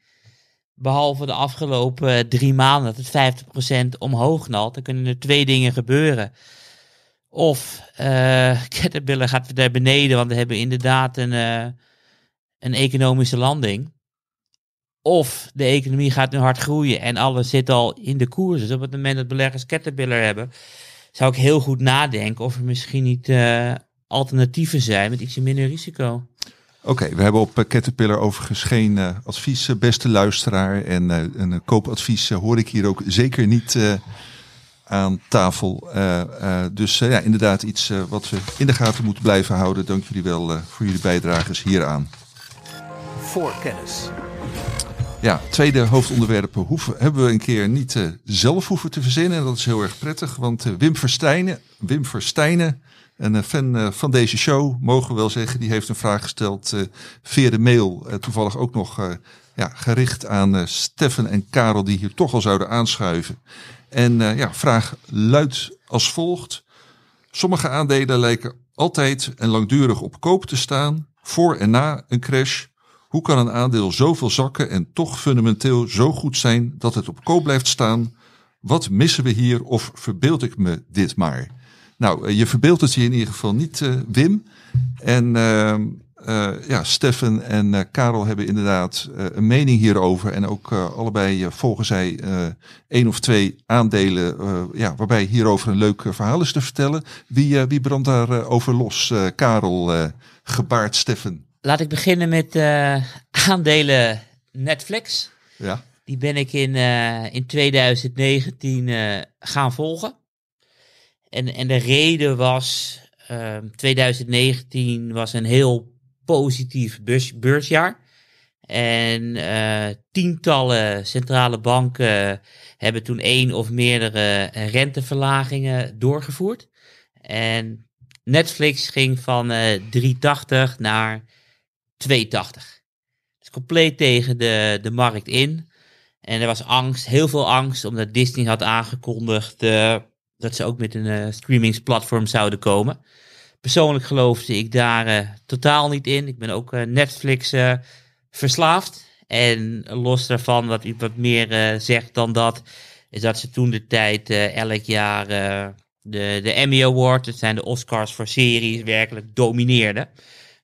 behalve de afgelopen drie maanden dat het 50% omhoog knalt, dan kunnen er twee dingen gebeuren. Of uh, Caterpillar gaat naar beneden, want we hebben inderdaad een, uh, een economische landing. Of de economie gaat nu hard groeien en alles zit al in de koers. Dus op het moment dat beleggers Caterpillar hebben, zou ik heel goed nadenken of er misschien niet alternatieven zijn met ietsje minder risico. Oké, okay, we hebben op Caterpillar overigens geen uh, advies, beste luisteraar. En uh, een koopadvies uh, hoor ik hier ook zeker niet aan tafel. dus ja, inderdaad iets wat we in de gaten moeten blijven houden. Dank jullie wel voor jullie bijdrages hieraan. Voorkennis. Ja, tweede hoofdonderwerp hoeven, hebben we een keer niet zelf hoeven te verzinnen. En dat is heel erg prettig, want Wim Verstijnen, Wim Verstijnen een fan van deze show, mogen we wel zeggen, die heeft een vraag gesteld uh, via de mail. Uh, toevallig ook nog ja, gericht aan Steffen en Karel, die hier toch al zouden aanschuiven. En ja, vraag luidt als volgt. Sommige aandelen lijken altijd en langdurig op koop te staan, voor en na een crash. Hoe kan een aandeel zoveel zakken en toch fundamenteel zo goed zijn dat het op koop blijft staan? Wat missen we hier of verbeeld ik me dit maar? Nou, je verbeeldt het je in ieder geval niet, uh, Wim. En uh, eh, ja, Steffen en eh, Karel hebben inderdaad eh, een mening hierover. En ook eh, allebei eh, volgen zij eh één of twee aandelen eh, ja, waarbij hierover een leuk eh, verhaal is te vertellen. Wie, eh, wie brandt daarover over los? Eh, Karel, eh, gebaard Steffen. Laat ik beginnen met eh, aandelen Netflix. Ja. Die ben ik in, eh, in 2019 eh, gaan volgen. En, en de reden was, ehm 2019 was een heel positief beurs, beursjaar. En eh, tientallen centrale banken hebben toen één of meerdere renteverlagingen doorgevoerd. En Netflix ging van eh 3,80 naar 2,80. Dus compleet tegen de, de markt in. En er was angst, heel veel angst, omdat Disney had aangekondigd dat ze ook met een eh, streamingsplatform zouden komen. Persoonlijk geloofde ik daar eh, totaal niet in. Ik ben ook eh, Netflix verslaafd. En los daarvan, wat wat meer zegt dan dat, is dat ze toen de tijd elk jaar de, de Emmy Award, dat zijn de Oscars voor series, werkelijk domineerden.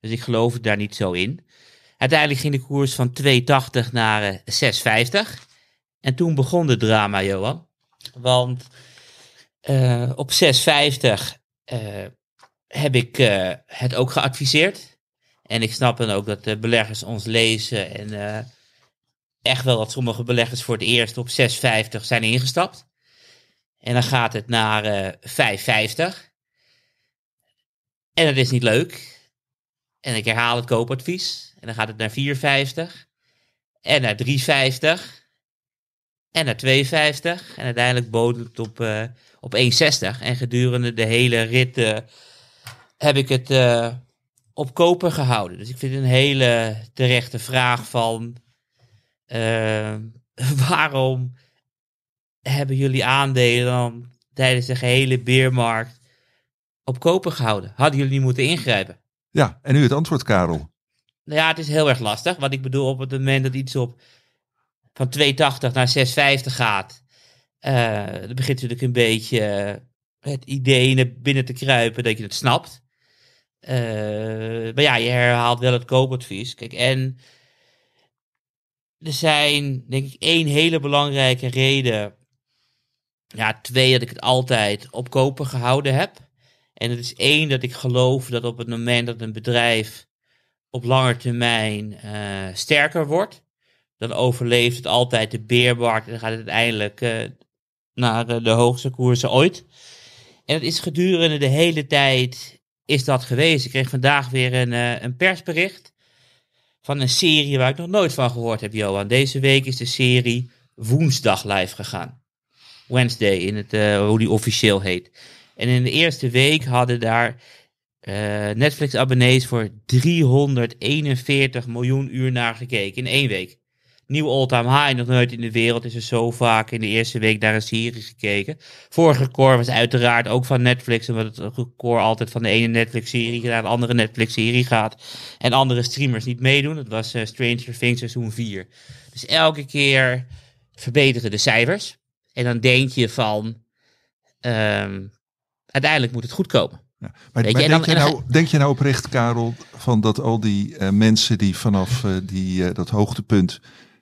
Dus ik geloofde daar niet zo in. Uiteindelijk ging de koers van 2,80 naar eh, 6,50. En toen begon de drama, Johan. Want eh, op 6,50 eh, heb ik eh, het ook geadviseerd. En ik snap dan ook dat de beleggers ons lezen. En echt wel dat sommige beleggers voor het eerst op 6,50 zijn ingestapt. En dan gaat het naar eh 5,50. En dat is niet leuk. En ik herhaal het koopadvies. En dan gaat het naar 4,50. En naar 3,50. En naar 2,50. En uiteindelijk bood het op, op 1,60. En gedurende de hele rit eh, heb ik het eh, op koper gehouden. Dus ik vind het een hele terechte vraag van... eh, waarom hebben jullie aandelen dan tijdens de gehele beermarkt op koper gehouden? Hadden jullie niet moeten ingrijpen? ja, en nu het antwoord Karel. Nou ja, het is heel erg lastig. Want ik bedoel, op het moment dat iets op van 2,80 naar 6,50 gaat, eh dan begint natuurlijk een beetje het idee naar binnen te kruipen dat je het snapt. Eh, maar ja, je herhaalt wel het koopadvies. Kijk, en er zijn, denk ik, één hele belangrijke reden. Ja, twee, dat ik het altijd op koper gehouden heb. En het is één, dat ik geloof dat op het moment dat een bedrijf op lange termijn eh, sterker wordt, dan overleeft het altijd de beermarkt en dan gaat het uiteindelijk naar eh, de hoogste koersen ooit. En het is gedurende de hele tijd is dat geweest. Ik kreeg vandaag weer een, eh, een persbericht van een serie waar ik nog nooit van gehoord heb, Johan. Deze week is de serie Woensdag live gegaan. Wednesday, in het, eh, hoe die officieel heet. En in de eerste week hadden daar Netflix-abonnees voor 341 miljoen uur naar gekeken in één week. Nieuwe all-time high, nog nooit in de wereld is er zo vaak in de eerste week naar een serie gekeken. Vorige record was uiteraard ook van Netflix, omdat het record altijd van de ene Netflix-serie naar een andere Netflix-serie gaat. En andere streamers niet meedoen. Dat was eh, Stranger Things seizoen 4. Dus elke keer verbeteren de cijfers. En dan denk je van, ehm, uiteindelijk moet het goed komen. Ja. Maar, denk, dan- je nou, denk je nou oprecht, Karel, van dat al die eh, mensen die vanaf eh, die, dat hoogtepunt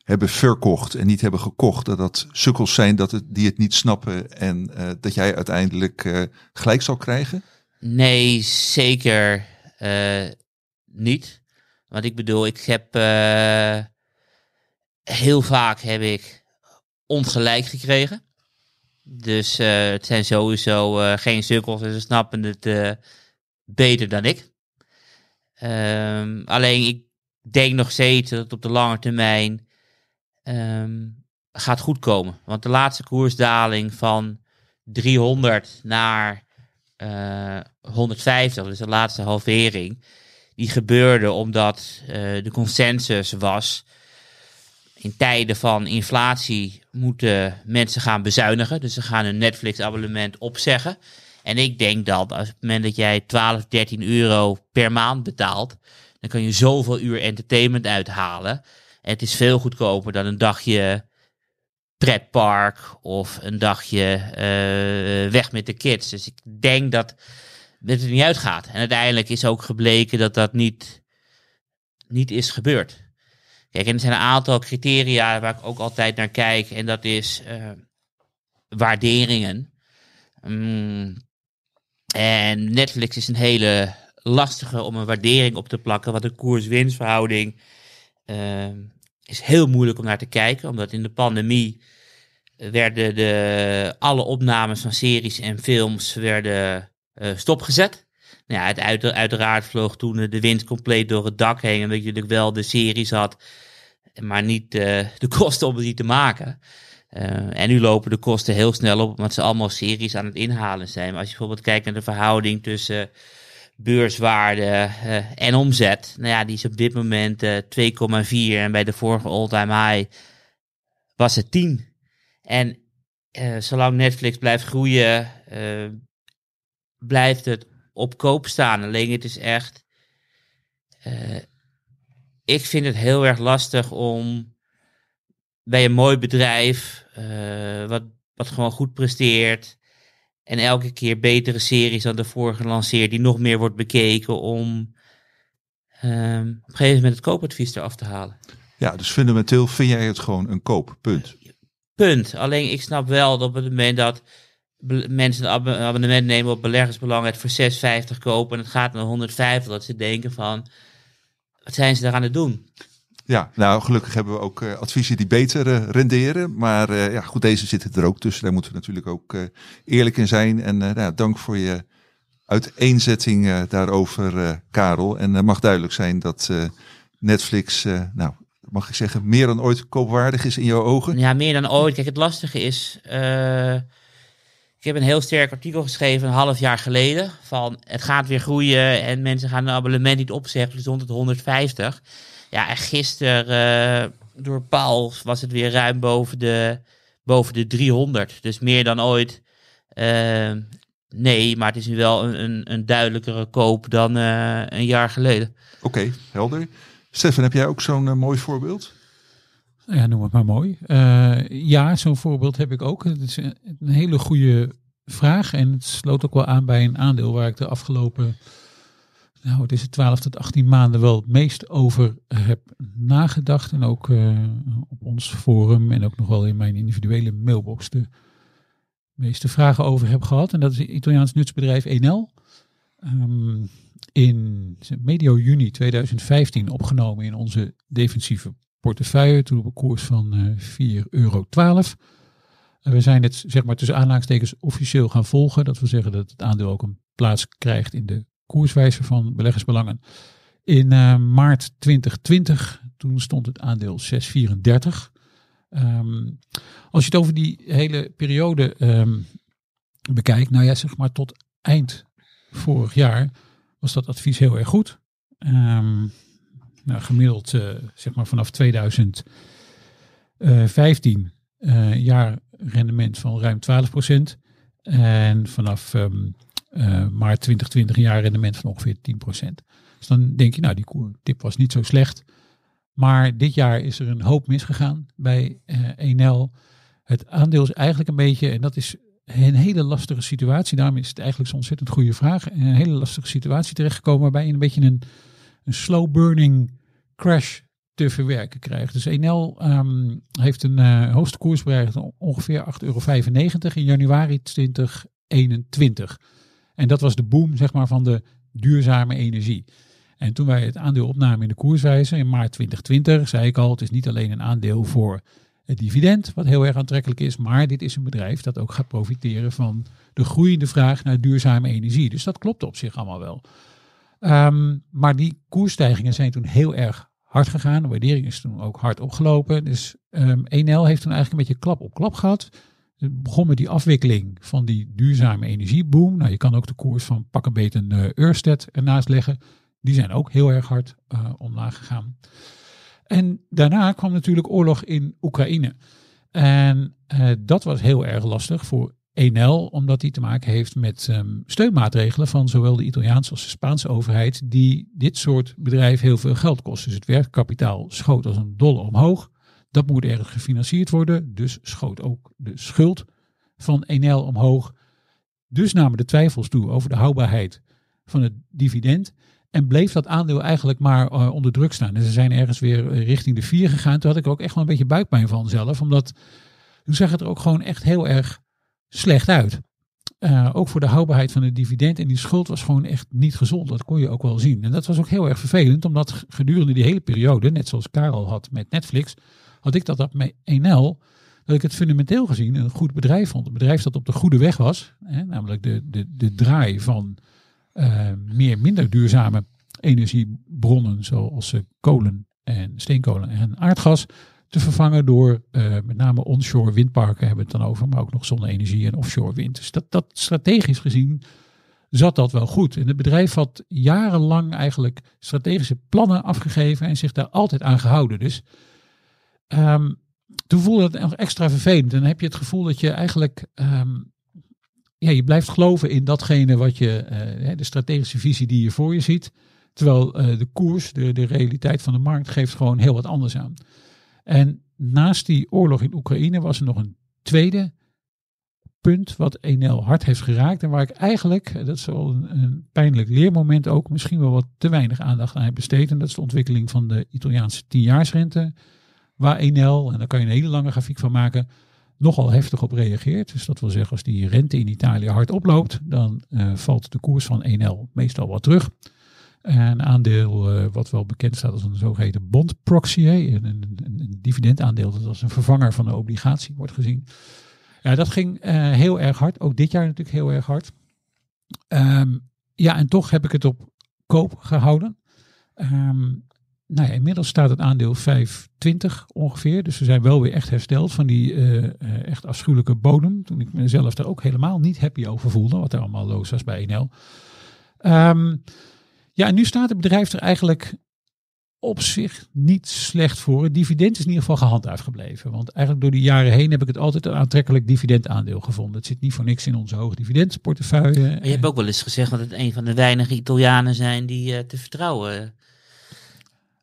hebben verkocht en niet hebben gekocht, dat dat sukkels zijn dat het, die het niet snappen en eh, dat jij uiteindelijk eh, gelijk zal krijgen? Nee, zeker eh, niet. Want ik bedoel, ik heb heel vaak heb ik ongelijk gekregen. Dus het zijn sowieso geen sukkels en ze snappen het beter dan ik. Ehm, alleen ik denk nog steeds dat op de lange termijn ehm, gaat goed komen. Want de laatste koersdaling van 300 naar eh 150, dus de laatste halvering, die gebeurde omdat eh, de consensus was. In tijden van inflatie moeten mensen gaan bezuinigen. Dus ze gaan hun Netflix-abonnement opzeggen. En ik denk dat als op het moment dat jij 12, 13 euro per maand betaalt, dan kan je zoveel uur entertainment uithalen. Het is veel goedkoper dan een dagje pretpark of een dagje eh, weg met de kids. Dus ik denk dat het er niet uitgaat. En uiteindelijk is ook gebleken dat dat niet niet is gebeurd. Kijk, en er zijn een aantal criteria waar ik ook altijd naar kijk. En dat is uh, waarderingen. Mm, en Netflix is een hele lastige om een waardering op te plakken. Want de koers-winstverhouding uh, is heel moeilijk om naar te kijken. Omdat in de pandemie werden de, alle opnames van series en films werden, uh, stopgezet. Nou ja, het uit, uiteraard vloog toen de wind compleet door het dak heen. En dat je natuurlijk wel de series had, maar niet uh, de kosten om die te maken. Uh, en nu lopen de kosten heel snel op, omdat ze allemaal series aan het inhalen zijn. Maar als je bijvoorbeeld kijkt naar de verhouding tussen beurswaarde uh, en omzet, nou ja, die is op dit moment 2,4 en bij de vorige all-time high was het 10. En zolang Netflix blijft groeien, blijft het op koop staan. Alleen het is echt. Ik vind het heel erg lastig om bij een mooi bedrijf, wat, wat gewoon goed presteert. En elke keer betere series dan de vorige lanceert, die nog meer wordt bekeken om um, op een gegeven moment het koopadvies eraf te halen. Ja, dus fundamenteel vind jij het gewoon een koop, punt. Punt. Alleen ik snap wel dat op het moment dat mensen een abonnement nemen op beleggersbelang, het voor 6,50 kopen en het gaat naar 150, dat ze denken van, wat zijn ze daar aan het doen? Ja, nou gelukkig hebben we ook uh, adviezen die beter uh, renderen. Maar uh, ja, goed, deze zitten er ook tussen. Daar moeten we natuurlijk ook eerlijk in zijn. En nou, dank voor je uiteenzetting daarover, Karel. En mag duidelijk zijn dat Netflix, nou, mag ik zeggen, meer dan ooit koopwaardig is in jouw ogen? Ja, meer dan ooit. Kijk, het lastige is ik heb een heel sterk artikel geschreven een half jaar geleden. Van het gaat weer groeien en mensen gaan een abonnement niet opzeggen. Dus rond het 150. Ja, en gisteren uh, door Paul was het weer ruim boven de, boven de 300. Dus meer dan ooit. Uh, nee, maar het is nu wel een, een, een duidelijkere koop dan uh, een jaar geleden. Oké, helder. Stefan, heb jij ook zo'n mooi voorbeeld? Ja, noem het maar mooi. Uh, ja, zo'n voorbeeld heb ik ook. Het is een, hele goede vraag. En het sloot ook wel aan bij een aandeel waar ik de afgelopen, nou het is het 12 tot 18 maanden wel het meest over heb nagedacht. En ook uh, op ons forum en ook nog wel in mijn individuele mailbox de meeste vragen over heb gehad. En dat is het Italiaans nutsbedrijf Enel. Um, in medio juni 2015 opgenomen in onze defensieve portefeuille, toen op een koers van uh, 4,12 euro. En we zijn het zeg maar tussen aanhalingstekens officieel gaan volgen. Dat wil zeggen dat het aandeel ook een plaats krijgt in de koerswijzer van beleggersbelangen. In uh, maart 2020, toen stond het aandeel 6,34. Um, als je het over die hele periode um, bekijkt, nou ja, zeg maar tot eind vorig jaar was dat advies heel erg goed. Um, nou, gemiddeld uh, zeg maar vanaf 2015 uh, jaar rendement van ruim 12%. En vanaf uh, maart 2020 een jaar rendement van ongeveer 10%. Dus dan denk je, nou die tip was niet zo slecht. Maar dit jaar is er een hoop misgegaan bij uh, Enel. Het aandeel is eigenlijk een beetje, en dat is een hele lastige situatie. Daarom is het eigenlijk zo'n ontzettend goede vraag. Een hele lastige situatie terechtgekomen waarbij je een beetje een, een slow burning crash te verwerken krijgt. Dus Enel um, heeft een uh, hoogste koers bereikt ongeveer 8,95 euro in januari 2021. En dat was de boom zeg maar, van de duurzame energie. En toen wij het aandeel opnamen in de koerswijzer in maart 2020, zei ik al, het is niet alleen een aandeel voor het dividend, wat heel erg aantrekkelijk is, maar dit is een bedrijf dat ook gaat profiteren van de groeiende vraag naar duurzame energie. Dus dat klopt op zich allemaal wel. Um, maar die koersstijgingen zijn toen heel erg hard gegaan. De waardering is toen ook hard opgelopen. Dus um, Enel heeft toen eigenlijk een beetje klap op klap gehad. Het begon met die afwikkeling van die duurzame energieboom. Nou, je kan ook de koers van pak een beetje een Ørsted ernaast leggen. Die zijn ook heel erg hard uh, omlaag gegaan. En daarna kwam natuurlijk oorlog in Oekraïne. En uh, dat was heel erg lastig voor Enel, omdat die te maken heeft met um, steunmaatregelen van zowel de Italiaanse als de Spaanse overheid, die dit soort bedrijf heel veel geld kosten. Dus het werkkapitaal schoot als een dolle omhoog. Dat moet ergens gefinancierd worden, dus schoot ook de schuld van Enel omhoog. Dus namen de twijfels toe over de houdbaarheid van het dividend. En bleef dat aandeel eigenlijk maar eh, onder druk staan. En ze zijn ergens weer eh, richting de 4 gegaan. Toen had ik ook echt wel een beetje buikpijn van zelf. Omdat toen zag het er ook gewoon echt heel erg slecht uit. Eh, ook voor de houdbaarheid van het dividend. En die schuld was gewoon echt niet gezond. Dat kon je ook wel zien. En dat was ook heel erg vervelend. Omdat gedurende die hele periode, net zoals Karel had met Netflix, had ik dat, dat met 1L dat ik het fundamenteel gezien een goed bedrijf vond. Een bedrijf dat op de goede weg was. Hè, namelijk de, de, de draai van uh, meer minder duurzame energiebronnen zoals uh, kolen en steenkolen en aardgas te vervangen door uh, met name onshore windparken hebben we het dan over, maar ook nog zonne-energie en offshore wind. Dus dat, dat strategisch gezien zat dat wel goed. En het bedrijf had jarenlang eigenlijk strategische plannen afgegeven en zich daar altijd aan gehouden. Dus um, toen voelde het nog extra vervelend. En dan heb je het gevoel dat je eigenlijk um, ja, je blijft geloven in datgene wat je, uh, de strategische visie die je voor je ziet. Terwijl uh, de koers, de, de realiteit van de markt, geeft gewoon heel wat anders aan. En naast die oorlog in Oekraïne was er nog een tweede punt wat Enel hard heeft geraakt. En waar ik eigenlijk, dat is wel een, pijnlijk leermoment ook, misschien wel wat te weinig aandacht aan heb besteed. En dat is de ontwikkeling van de Italiaanse tienjaarsrente. Waar Enel, en daar kan je een hele lange grafiek van maken, nogal heftig op reageert. Dus dat wil zeggen, als die rente in Italië hard oploopt, dan uh, valt de koers van Enel meestal wat terug. Een aandeel uh, wat wel bekend staat als een zogeheten bond proxy, een, een, een, dividendaandeel dat als een vervanger van de obligatie wordt gezien. Ja, dat ging uh, heel erg hard. Ook dit jaar natuurlijk heel erg hard. Um, ja, en toch heb ik het op koop gehouden. Um, nou ja, inmiddels staat het aandeel 5,20 ongeveer. Dus we zijn wel weer echt hersteld van die uh, echt afschuwelijke bodem. Toen ik mezelf daar ook helemaal niet happy over voelde. Wat er allemaal los was bij NL. Um, ja, en nu staat het bedrijf er eigenlijk op zich niet slecht voor. Het dividend is in ieder geval gehandhaafd gebleven. Want eigenlijk door die jaren heen heb ik het altijd een aantrekkelijk dividendaandeel gevonden. Het zit niet voor niks in onze hoge dividendportefeuille. Je hebt ook wel eens gezegd dat het een van de weinige Italianen zijn die uh, te vertrouwen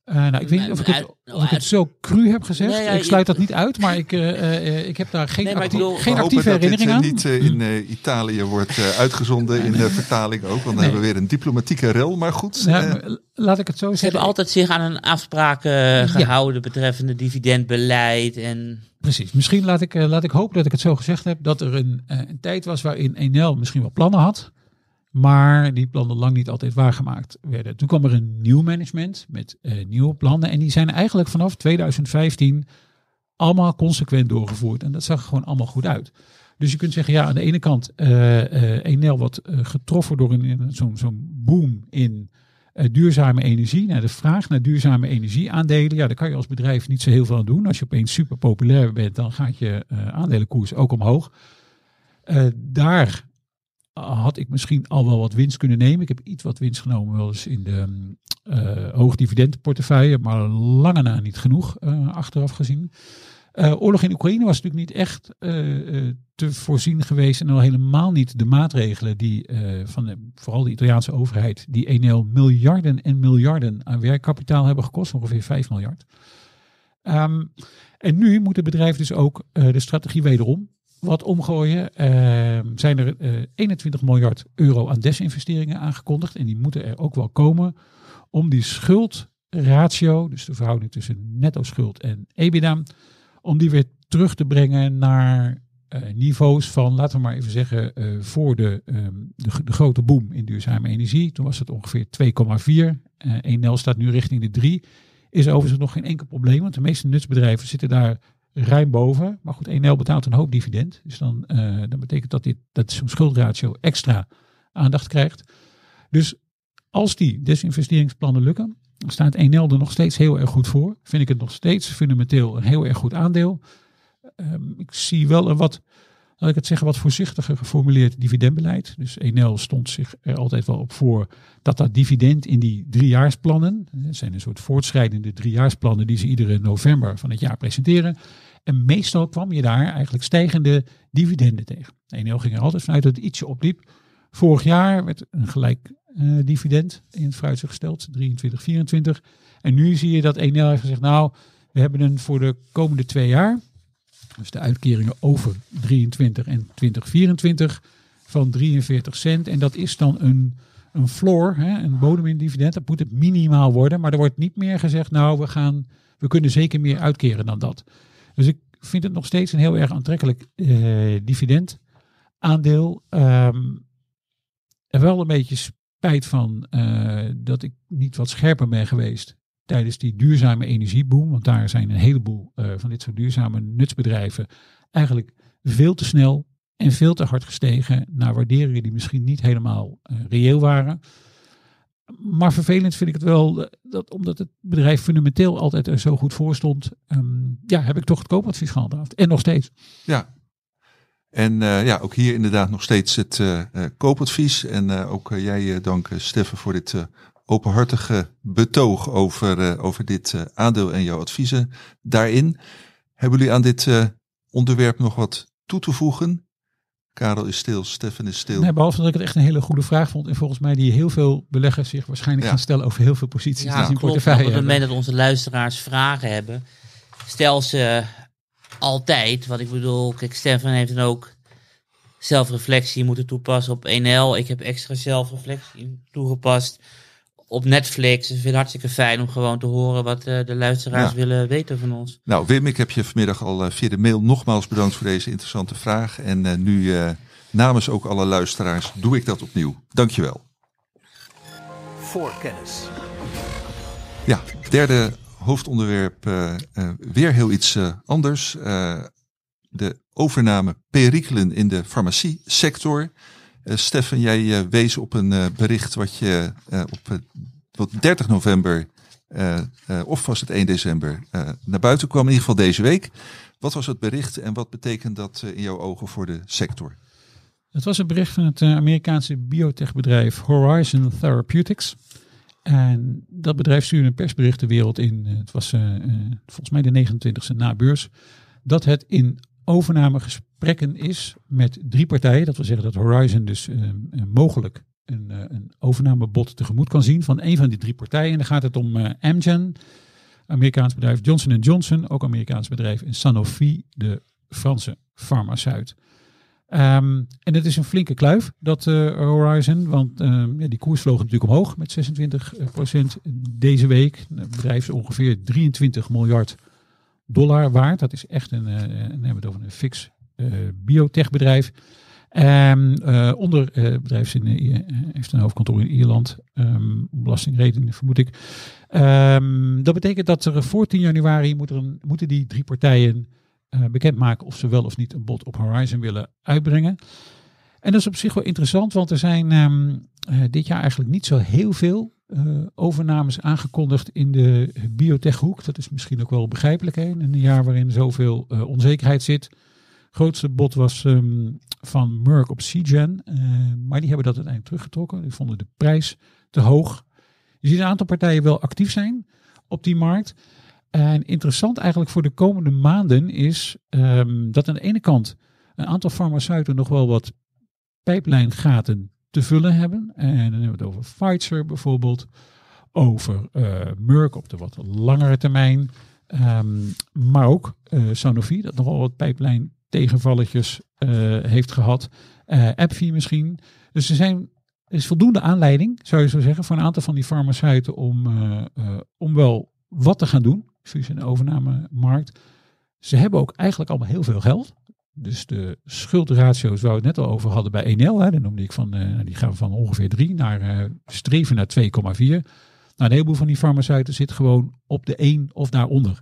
uh, nou, ik weet niet of ik het, of ik het zo cru heb gezegd. Nee, ja, ik sluit dat niet uit, maar ik, uh, uh, ik heb daar geen, nee, actie, bedoel, geen actieve herinnering aan. niet in Italië wordt uitgezonden in de vertaling ook, want dan nee. hebben we weer een diplomatieke rel. Maar goed. Nou, laat ik het zo zeggen. Ze hebben altijd zich aan een afspraak gehouden ja. betreffende dividendbeleid en... Precies. Misschien laat ik, laat ik hopen dat ik het zo gezegd heb, dat er een, een tijd was waarin Enel misschien wel plannen had. Maar die plannen lang niet altijd waargemaakt werden. Toen kwam er een nieuw management met uh, nieuwe plannen. En die zijn eigenlijk vanaf 2015 allemaal consequent doorgevoerd. En dat zag gewoon allemaal goed uit. Dus je kunt zeggen, ja, aan de ene kant uh, uh, Enel wat getroffen door zo'n boom in duurzame energie. Nou, de vraag naar duurzame energieaandelen, ja, daar kan je als bedrijf niet zo heel veel aan doen. Als je opeens super populair bent, dan gaat je aandelenkoers ook omhoog. daar had ik misschien al wel wat winst kunnen nemen. Ik heb iets wat winst genomen, wel eens in de uh, hoogdividendenportefeuille, maar lange na niet genoeg uh, achteraf gezien. Uh, oorlog in Oekraïne was natuurlijk niet echt te voorzien geweest en al helemaal niet de maatregelen die van de, vooral de Italiaanse overheid, die Enel miljarden en miljarden aan werkkapitaal hebben gekost, ongeveer 5 miljard. Um, en nu moet het bedrijf dus ook de strategie wederom wat omgooien. Uh, zijn er uh, 21 miljard euro aan desinvesteringen aangekondigd. En die moeten er ook wel komen om die schuldratio, dus de verhouding tussen netto schuld en EBITDA, om die weer terug te brengen naar uh, niveaus van, laten we maar even zeggen, uh, voor de, um, de, de, grote boom in duurzame energie. Toen was het ongeveer 2,4. Uh, Enel staat nu richting de 3. Is overigens nog geen enkel probleem, want de meeste nutsbedrijven zitten daar ruim boven. Maar goed, Enel betaalt een hoop dividend. Dus dan, uh, dan betekent dat, dit, dat zo'n schuldratio extra aandacht krijgt. Dus als die desinvesteringsplannen lukken, staat Enel er nog steeds heel erg goed voor. Vind ik het nog steeds fundamenteel een heel erg goed aandeel. Um, ik zie wel een wat, laat ik het zeggen, wat voorzichtiger geformuleerd dividendbeleid. Dus Enel stond zich er altijd wel op voor dat dat dividend in die driejaarsplannen, dat zijn een soort voortschrijdende driejaarsplannen die ze iedere november van het jaar presenteren, en meestal kwam je daar eigenlijk stijgende dividenden tegen. Enel ging er altijd vanuit dat het ietsje opliep. Vorig jaar werd een gelijk uh, dividend in het vooruitzicht gesteld, 23, 24. En nu zie je dat Enel heeft gezegd, nou, we hebben een voor de komende twee jaar, dus de uitkeringen over 23 en 2024, van 43 cent. En dat is dan een een floor, hè, een bodem in dividend. Dat moet het minimaal worden. Maar er wordt niet meer gezegd, nou, we, gaan, we kunnen zeker meer uitkeren dan dat. Dus ik vind het nog steeds een heel erg aantrekkelijk eh, dividendaandeel. Um, er wel een beetje spijt van eh, dat ik niet wat scherper ben geweest tijdens die duurzame energieboom. Want daar zijn een heleboel uh, van dit soort duurzame nutsbedrijven eigenlijk veel te snel en veel te hard gestegen naar waarderingen die misschien niet helemaal reëel waren. Maar vervelend vind ik het wel eh, dat omdat het bedrijf fundamenteel altijd er zo goed voor stond, um, ja, heb ik toch het koopadvies gehandhaafd. En nog steeds. Ja. En uh, ja, ook hier inderdaad nog steeds het uh, koopadvies. En ook jij dank Steffen voor dit openhartige betoog over, over dit aandeel en jouw adviezen daarin. Hebben jullie aan dit onderwerp nog wat toe te voegen? Karel is stil, Stefan is stil. Nee, behalve dat ik het echt een hele goede vraag vond. En volgens mij die heel veel beleggers zich waarschijnlijk gaan stellen over heel veel posities. Ja, die in portefeuille op het moment dat onze luisteraars vragen hebben, stel ze altijd. Wat ik bedoel, kijk, Stefan heeft dan ook zelfreflectie moeten toepassen op 1L. Ik heb extra zelfreflectie toegepast op Netflix. Ik vind het hartstikke fijn om gewoon te horen wat uh, de luisteraars ja. willen weten van ons. Nou, Wim, ik heb je vanmiddag al uh, via de mail nogmaals bedankt voor deze interessante vraag. En uh, nu namens ook alle luisteraars doe ik dat opnieuw. Dankjewel. Voor kennis. Ja, derde hoofdonderwerp weer heel iets anders. de overname perikelen in de farmaciesector. Uh, Stefan, jij uh, wees op een uh, bericht wat je op wat 30 november, of was het 1 december, naar buiten kwam, in ieder geval deze week. Wat was het bericht en wat betekent dat in jouw ogen voor de sector? Het was een bericht van het Amerikaanse biotechbedrijf Horizon Therapeutics. En dat bedrijf stuurde een persbericht de wereld in, het was volgens mij de 29e na beurs, dat het in overnamegesprekken is met drie partijen. Dat wil zeggen dat Horizon dus uh, mogelijk een, uh, een overnamebod tegemoet kan zien van een van die drie partijen. En dan gaat het om Amgen, Amerikaans bedrijf, Johnson Johnson, ook Amerikaans bedrijf, en Sanofi, de Franse farmaceut. Um, en het is een flinke kluif, dat Horizon, want ja, die koers vloog natuurlijk omhoog met 26% deze week. Het bedrijf is ongeveer 23 miljard dollar waard. Dat is echt een, uh, nemen we het over een fix uh, biotechbedrijf. Um, uh, onder het bedrijf in, heeft een hoofdkantoor in Ierland, um, belastingredenen vermoed ik. Um, dat betekent dat er voor 10 januari moet moeten die drie partijen bekendmaken of ze wel of niet een bod op Horizon willen uitbrengen. En dat is op zich wel interessant, want er zijn dit jaar eigenlijk niet zo heel veel uh, overnames aangekondigd in de biotechhoek. Dat is misschien ook wel begrijpelijk. Hè? In een jaar waarin zoveel uh, onzekerheid zit. grootste bod was um, van Merck op Seagen. Uh, maar die hebben dat uiteindelijk teruggetrokken. Die vonden de prijs te hoog. Je ziet een aantal partijen wel actief zijn op die markt. En interessant eigenlijk voor de komende maanden is um, dat aan de ene kant een aantal farmaceuten nog wel wat pijplijngaten te vullen hebben. En dan hebben we het over Pfizer bijvoorbeeld, over uh, Merck op de wat langere termijn, um, maar ook uh, Sanofi, dat nogal wat pijplijn tegenvalletjes uh, heeft gehad. Uh, misschien. Dus er zijn is voldoende aanleiding, zou je zo zeggen, voor een aantal van die farmaceuten om, om wel wat te gaan doen. Fusie- en overnamemarkt. Ze hebben ook eigenlijk allemaal heel veel geld. Dus de schuldratio's waar we het net al over hadden bij 1L, hè, noemde ik van, uh, die gaan van ongeveer 3 naar uh, streven naar 2,4. Nou, een heleboel van die farmaceuten zit gewoon op de 1 of daaronder.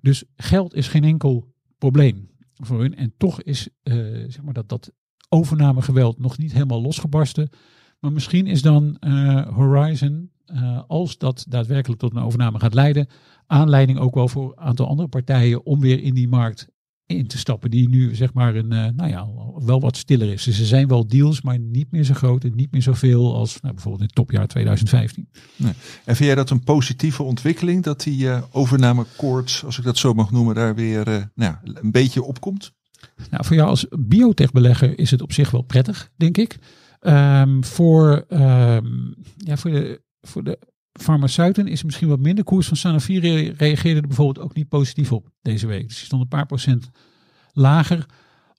Dus geld is geen enkel probleem voor hun. En toch is uh, zeg maar dat, dat overnamegeweld nog niet helemaal losgebarsten. Maar misschien is dan Horizon, als dat daadwerkelijk tot een overname gaat leiden, aanleiding ook wel voor een aantal andere partijen om weer in die markt in te stappen die nu zeg maar een, uh, nou ja, wel wat stiller is. Dus er zijn wel deals, maar niet meer zo groot en niet meer zoveel als nou, bijvoorbeeld in het topjaar 2015. Nee. En vind jij dat een positieve ontwikkeling dat die uh, overnamekoorts, als ik dat zo mag noemen, daar weer uh, nou, een beetje opkomt? Nou, voor jou als biotech-belegger is het op zich wel prettig, denk ik. Um, voor, um, ja, voor, de, voor de farmaceuten is misschien wat minder. Koers van Sanofi reageerde er bijvoorbeeld ook niet positief op deze week. Dus die stond een paar procent lager.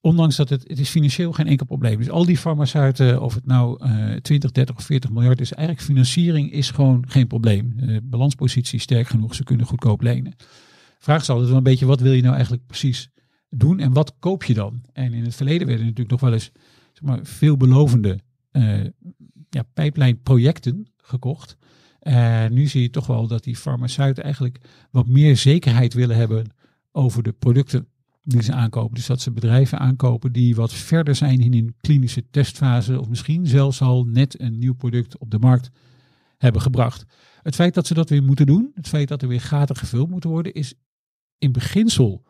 ondanks dat het, het is financieel geen enkel probleem. Dus al die farmaceuten, of het nou eh 20, 30 of 40 miljard is, eigenlijk financiering is gewoon geen probleem. Eh balanspositie is sterk genoeg, ze kunnen goedkoop lenen. Vraag is altijd wel een beetje, wat wil je nou eigenlijk precies doen en wat koop je dan? En in het verleden werden natuurlijk nog wel eens zeg maar, veelbelovende eh ja, pijplijnprojecten gekocht. En nu zie je toch wel dat die farmaceuten eigenlijk wat meer zekerheid willen hebben over de producten die ze aankopen. Dus dat ze bedrijven aankopen die wat verder zijn in een klinische testfase of misschien zelfs al net een nieuw product op de markt hebben gebracht. Het feit dat ze dat weer moeten doen, het feit dat er weer gaten gevuld moeten worden, is in beginsel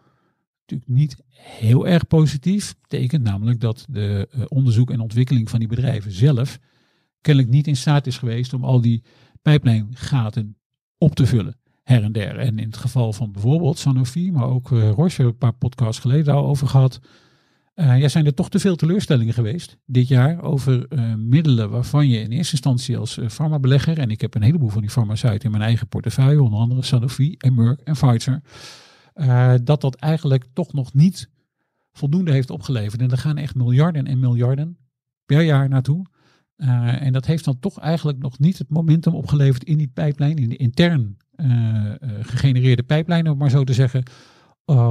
natuurlijk niet heel erg positief. Betekent namelijk dat de eh, onderzoek en ontwikkeling van die bedrijven zelf kennelijk niet in staat is geweest om al die pijplijngaten op te vullen her en der. En in het geval van bijvoorbeeld Sanofi, maar ook uh, Roche, een paar podcasts geleden al over gehad. Uh, ja, zijn er toch te veel teleurstellingen geweest dit jaar over uh, middelen waarvan je in eerste instantie als farmabelegger, en ik heb een heleboel van die farmaceuten in mijn eigen portefeuille, onder andere Sanofi en Merck en Pfizer, dat dat eigenlijk toch nog niet voldoende heeft opgeleverd. En er gaan echt miljarden en miljarden per jaar naartoe. Uh, en dat heeft dan toch eigenlijk nog niet het momentum opgeleverd in die pijplijn, in de intern uh, uh, gegenereerde pijplijn, om maar zo te zeggen.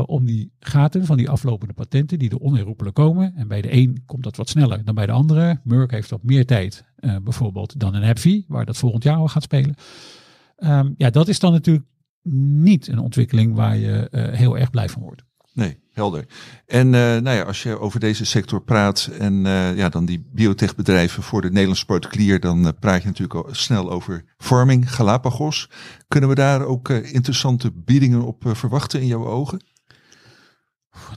om die gaten van die aflopende patenten, die er onherroepelijk komen. En bij de een komt dat wat sneller dan bij de andere. Merck heeft wat meer tijd, bijvoorbeeld, dan een AbbVie, waar dat volgend jaar al gaat spelen. Um, ja, dat is dan natuurlijk niet een ontwikkeling waar je heel erg blij van wordt. Nee, helder. En uh, nou ja, als je over deze sector praat en uh, ja, dan die biotechbedrijven voor de Nederlandse particulier, dan uh, praat je natuurlijk al snel over farming, Galapagos. Kunnen we daar ook interessante biedingen op verwachten in jouw ogen?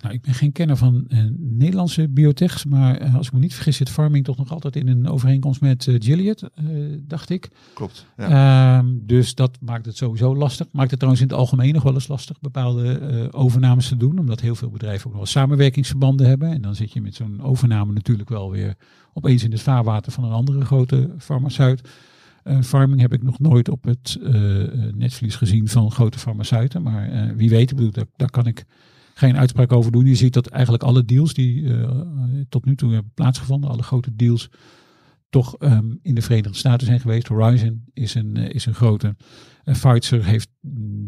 Nou, ik ben geen kenner van uh, Nederlandse biotechs, maar uh, als ik me niet vergis zit Farming toch nog altijd in een overeenkomst met uh, Gilead, dacht ik. Klopt. Ja. Uh, dus dat maakt het sowieso lastig. Maakt het trouwens in het algemeen nog wel eens lastig bepaalde overnames te doen, omdat heel veel bedrijven ook nog wel samenwerkingsverbanden hebben. En dan zit je met zo'n overname natuurlijk wel weer opeens in het vaarwater van een andere grote farmaceut. farming heb ik nog nooit op het netvlies gezien van grote farmaceuten, maar wie weet, bedoel, daar, daar kan ik geen uitspraak over doen. Je ziet dat eigenlijk alle deals die uh, tot nu toe hebben plaatsgevonden, alle grote deals, toch um, in de Verenigde Staten zijn geweest. Horizon is een, uh, is een grote. Uh, Pfizer heeft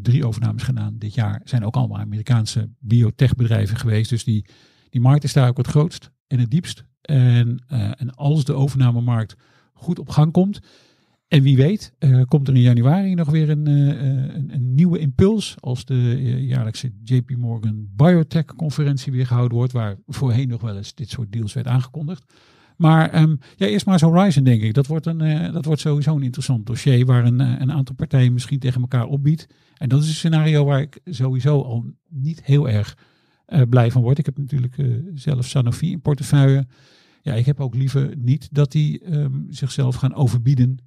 drie overnames gedaan dit jaar. Zijn ook allemaal Amerikaanse biotechbedrijven geweest. Dus die, die markt is daar ook het grootst en het diepst. En, en als de overnamemarkt goed op gang komt, en wie weet, uh, komt er in januari nog weer een, uh, een, een, nieuwe impuls als de jaarlijkse JP Morgan Biotech conferentie weer gehouden wordt, waar voorheen nog wel eens dit soort deals werd aangekondigd. Maar um, ja, eerst maar eens Horizon denk ik. Dat wordt, een, dat wordt sowieso een interessant dossier waar een, een aantal partijen misschien tegen elkaar opbiedt. En dat is een scenario waar ik sowieso al niet heel erg blij van word. Ik heb natuurlijk zelf Sanofi in portefeuille. Ja, ik heb ook liever niet dat die um, zichzelf gaan overbieden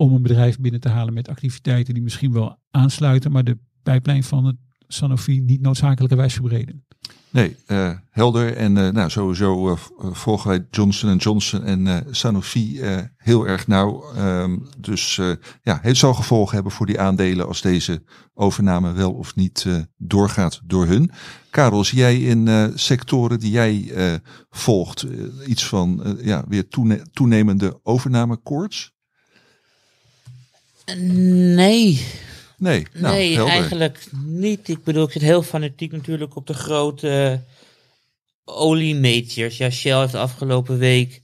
om een bedrijf binnen te halen met activiteiten die misschien wel aansluiten, maar de pijplijn van het Sanofi niet noodzakelijkerwijs verbreden. Nee, uh, helder. En uh, nou, sowieso uh, volgen wij Johnson Johnson en Sanofi heel erg nauw. Um, dus ja, het zal gevolgen hebben voor die aandelen als deze overname wel of niet doorgaat door hun. Karel, zie jij in sectoren die jij volgt iets van ja, weer toene toenemende overnamekoorts? Nee. Nee, nou, nee helder. eigenlijk niet. Ik bedoel, ik zit heel fanatiek natuurlijk op de grote oliemajors. Ja, Shell heeft de afgelopen week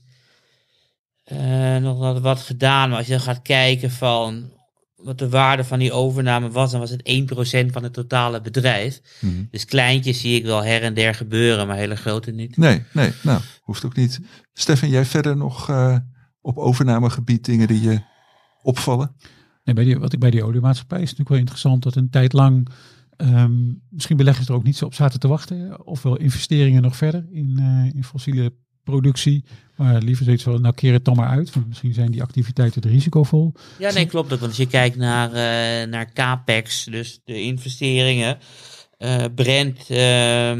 uh, nog wat gedaan. Maar als je dan gaat kijken van wat de waarde van die overname was, dan was het 1% van het totale bedrijf. Mhm. Dus kleintjes zie ik wel her en der gebeuren, maar hele grote niet. Nee, nee, nou, hoeft ook niet. Stefan, jij verder nog uh, op overnamegebied dingen die je opvallen? Bij die, wat ik bij die oliemaatschappij is natuurlijk wel interessant dat een tijd lang um, misschien beleggers er ook niet zo op zaten te wachten. Ofwel investeringen nog verder in, uh, in fossiele productie. Maar liever zoiets van, nou keer het dan maar uit. Want misschien zijn die activiteiten te risicovol. Ja, nee, klopt ook. Want als je kijkt naar, uh, naar capex, dus de investeringen. Uh, Brent, uh,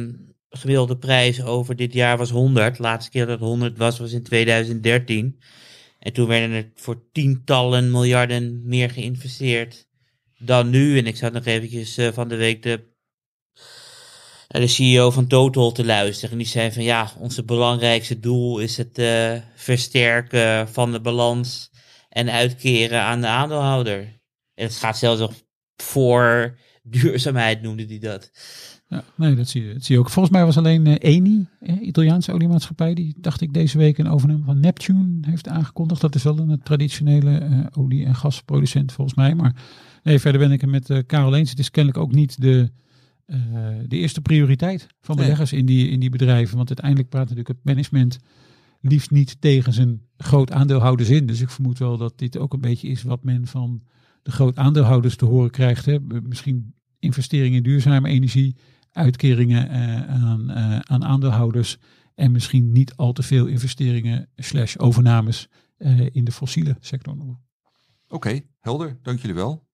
gemiddelde prijs over dit jaar was 100. De laatste keer dat het 100 was, was in 2013. En toen werden er voor tientallen miljarden meer geïnvesteerd dan nu. En ik zat nog eventjes uh, van de week de naar de CEO van Total te luisteren. En die zei van ja, onze belangrijkste doel is het eh, versterken van de balans en uitkeren aan de aandeelhouder. En het gaat zelfs nog voor duurzaamheid, noemde hij dat. Ja, nee, dat zie, je, dat zie je ook. Volgens mij was alleen eh, Eni, eh, Italiaanse oliemaatschappij, die dacht ik deze week een overname van Neptune heeft aangekondigd. Dat is wel een traditionele eh, olie- en gasproducent volgens mij. Maar nee, verder ben ik het met eh Karel eens. Het is kennelijk ook niet de, de eerste prioriteit van Nee. beleggers in, die, in die bedrijven. Want uiteindelijk praat natuurlijk het management liefst niet tegen zijn groot aandeelhouders in. Dus ik vermoed wel dat dit ook een beetje is wat men van de groot aandeelhouders te horen krijgt. Hè. Misschien investeringen in duurzame energie, uitkeringen eh, aan, eh, aan aandeelhouders en misschien niet al te veel investeringen slash overnames eh, in de fossiele sector. Oké, helder. Dank jullie wel.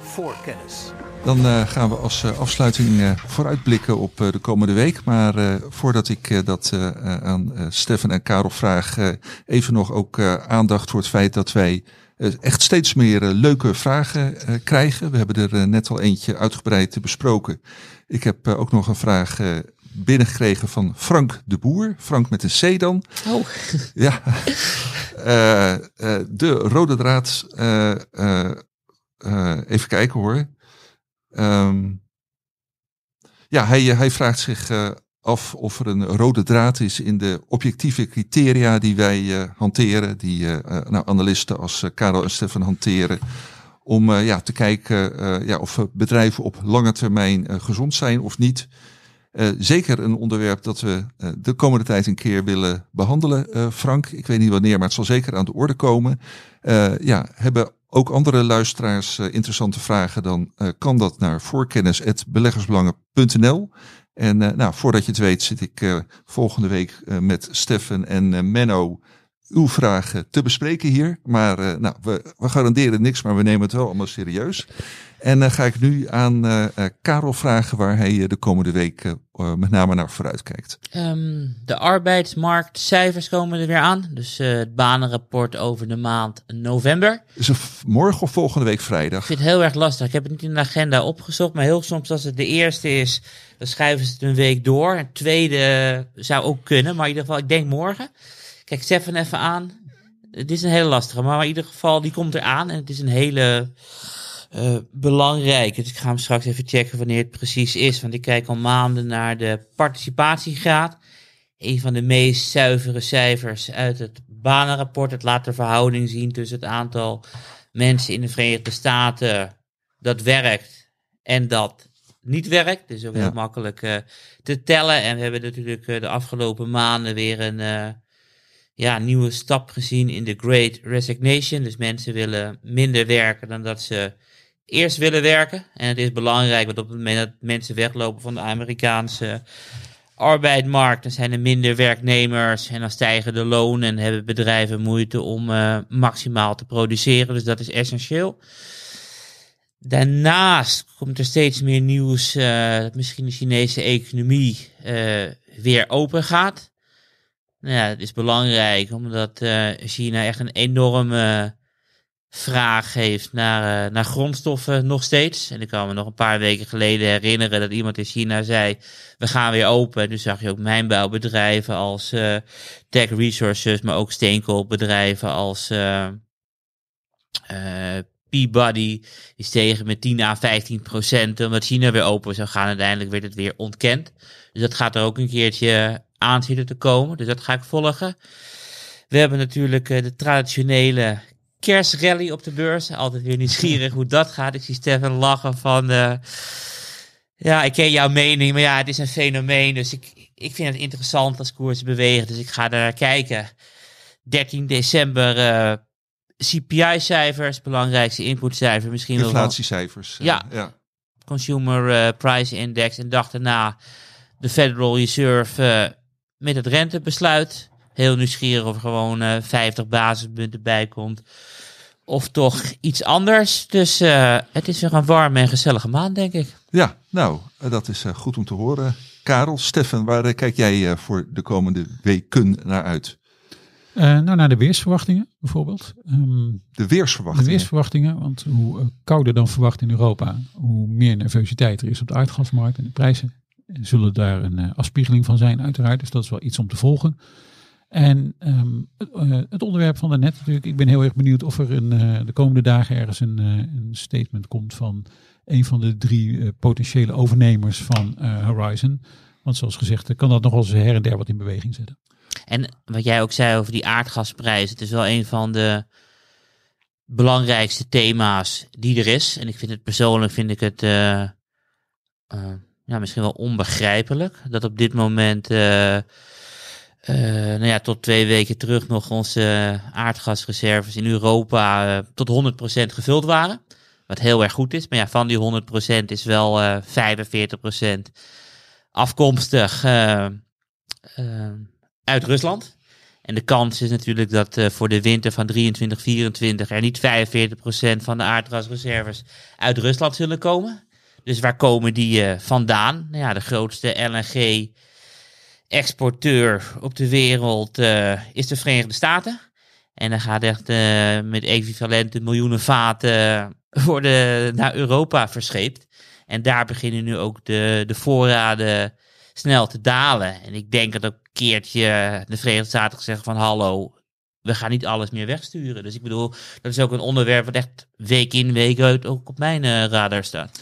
Voor kennis. Dan eh, gaan we als eh, afsluiting eh, vooruitblikken op eh, de komende week. Maar eh, voordat ik eh, dat aan eh, Stefan en Karel vraag, eh, even nog ook eh, aandacht voor het feit dat wij echt steeds meer eh, leuke vragen eh, krijgen. We hebben er eh, net al eentje uitgebreid besproken. Ik heb eh, ook nog een vraag eh, binnengekregen van Frank de Boer. Frank met een C dan. Oh, Ja, Eh, eh, de rode draad. eh, eh, eh, even kijken hoor. Ehm, ja, hij, hij vraagt zich eh, af of er een rode draad is in de objectieve criteria die wij eh, hanteren, die eh, eh, nou, analisten als Karel en Stefan hanteren, om ja, te kijken ja, of bedrijven op lange termijn gezond zijn of niet. Zeker een onderwerp dat we de komende tijd een keer willen behandelen, eh, Frank. Ik weet niet wanneer, maar het zal zeker aan de orde komen. Ja, hebben ook andere luisteraars interessante vragen, dan kan dat naar voorkennis.beleggersbelangen.nl. En eh, nou, voordat je het weet zit ik eh, volgende week eh, met Steffen en Menno uw vragen te bespreken hier. Maar nou, we, we garanderen niks, maar we nemen het wel allemaal serieus. En dan ga ik nu aan eh, Karel vragen waar hij de komende week met name naar vooruit kijkt. Ehm, de arbeidsmarktcijfers komen er weer aan. Dus het banenrapport over de maand november. Is het morgen of volgende week vrijdag? Ik vind het heel erg lastig. Ik heb het niet in de agenda opgezocht. Maar heel soms als het de eerste is, dan schuiven ze het een week door. Het tweede zou ook kunnen. Maar in ieder geval, ik denk morgen. Kijk Stefan even aan. Het is een hele lastige. Maar in ieder geval, die komt eraan. En het is een hele eh, belangrijke. Dus ik ga hem straks even checken wanneer het precies is. Want ik kijk al maanden naar de participatiegraad. Een van de meest zuivere cijfers uit het banenrapport. Het laat de verhouding zien tussen het aantal mensen in de Verenigde Staten dat werkt en dat niet werkt. Dus ook Ja. heel makkelijk eh, te tellen. En we hebben natuurlijk eh, de afgelopen maanden weer een eh, ja, nieuwe stap gezien in de Great Resignation. Dus mensen willen minder werken dan dat ze eerst willen werken. En het is belangrijk, want op het moment dat mensen weglopen van de Amerikaanse arbeidsmarkt, dan zijn er minder werknemers en dan stijgen de lonen en hebben bedrijven moeite om maximaal te produceren. Dus dat is essentieel. Daarnaast komt er steeds meer nieuws eh, dat misschien de Chinese economie eh, weer open gaat. Nou ja, het is belangrijk omdat eh, China echt een enorme vraag heeft naar, naar grondstoffen nog steeds. En ik kan me nog een paar weken geleden herinneren dat iemand in China zei, we gaan weer open. En toen zag je ook mijnbouwbedrijven als Tech Resources, maar ook steenkoolbedrijven als eh, Peabody is tegen met 10 à 15 procent, omdat China weer open zou gaan. Uiteindelijk werd het weer ontkend. Dus dat gaat er ook een keertje aan zitten te komen. Dus dat ga ik volgen. We hebben natuurlijk eh, de traditionele kerstrally op de beurs. Altijd weer nieuwsgierig hoe dat gaat. Ik zie Stefan lachen van... eh, ja, ik ken jouw mening, maar ja, het is een fenomeen. Dus ik, ik vind het interessant als koersen bewegen. Dus ik ga daar naar kijken. 13 december eh, CPI-cijfers, belangrijkste inputcijfer. Misschien wel Inflatiecijfers. eh, Ja. ja. Consumer eh, Price Index. En dag daarna de Federal Reserve eh, met het rentebesluit. Heel nieuwsgierig of er gewoon eh 50 basispunten bij komt. Of toch iets anders. Dus het is weer een warme en gezellige maand, denk ik. Ja, nou, dat is goed om te horen. Karel, Stefan, waar kijk jij voor de komende weken naar uit? Eh, nou, naar de weersverwachtingen bijvoorbeeld. Ehm, De de weersverwachtingen. weersverwachtingen, want hoe eh, kouder dan verwacht in Europa, hoe meer nervositeit er is op de aardgasmarkt en de prijzen zullen daar een uh, afspiegeling van zijn, uiteraard. Dus dat is wel iets om te volgen. En um, uh, het onderwerp van daarnet natuurlijk. Ik ben heel erg benieuwd of er uh, de komende dagen ergens een, een, statement komt van een van de drie potentiële overnemers van Horizon. Want zoals gezegd, kan dat nog wel eens her en der wat in beweging zetten. En wat jij ook zei over die aardgasprijs. Het is wel een van de belangrijkste thema's die er is. En ik vind het persoonlijk vind ik het uh, uh, ja, misschien wel onbegrijpelijk dat op dit moment, uh, nou ja, tot twee weken terug nog onze aardgasreserves in Europa tot 100% gevuld waren. Wat heel erg goed is. Maar ja, van die 100% is wel 45% afkomstig uit Rusland. En de kans is natuurlijk dat uh, voor de winter van 23, 24 er niet 45% van de aardgasreserves uit Rusland zullen komen. Dus waar komen die uh, vandaan? Nou ja, de grootste LNG-exporteur op de wereld uh, is de Verenigde Staten. En dan gaat echt met equivalente miljoenen vaten worden naar Europa verscheept. En daar beginnen nu ook de, de voorraden snel te dalen. En ik denk dat ook keertje de Verenigde Staten gezegd van hallo, we gaan niet alles meer wegsturen. Dus ik bedoel, dat is ook een onderwerp wat echt week in, week uit ook op mijn uh, radar staat.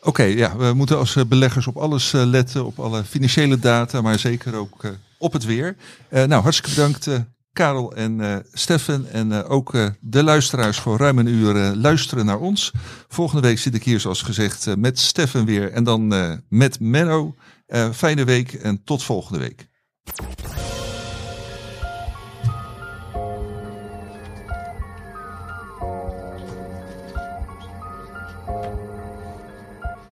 Oké, ja, we moeten als eh, beleggers op alles uh, letten, op alle financiële data, maar zeker ook op het weer. nou, hartstikke bedankt Karel en Steffen en ook de luisteraars voor ruim een uur luisteren naar ons. Volgende week zit ik hier zoals gezegd met Steffen weer en dan met Menno. Fijne week en tot volgende week.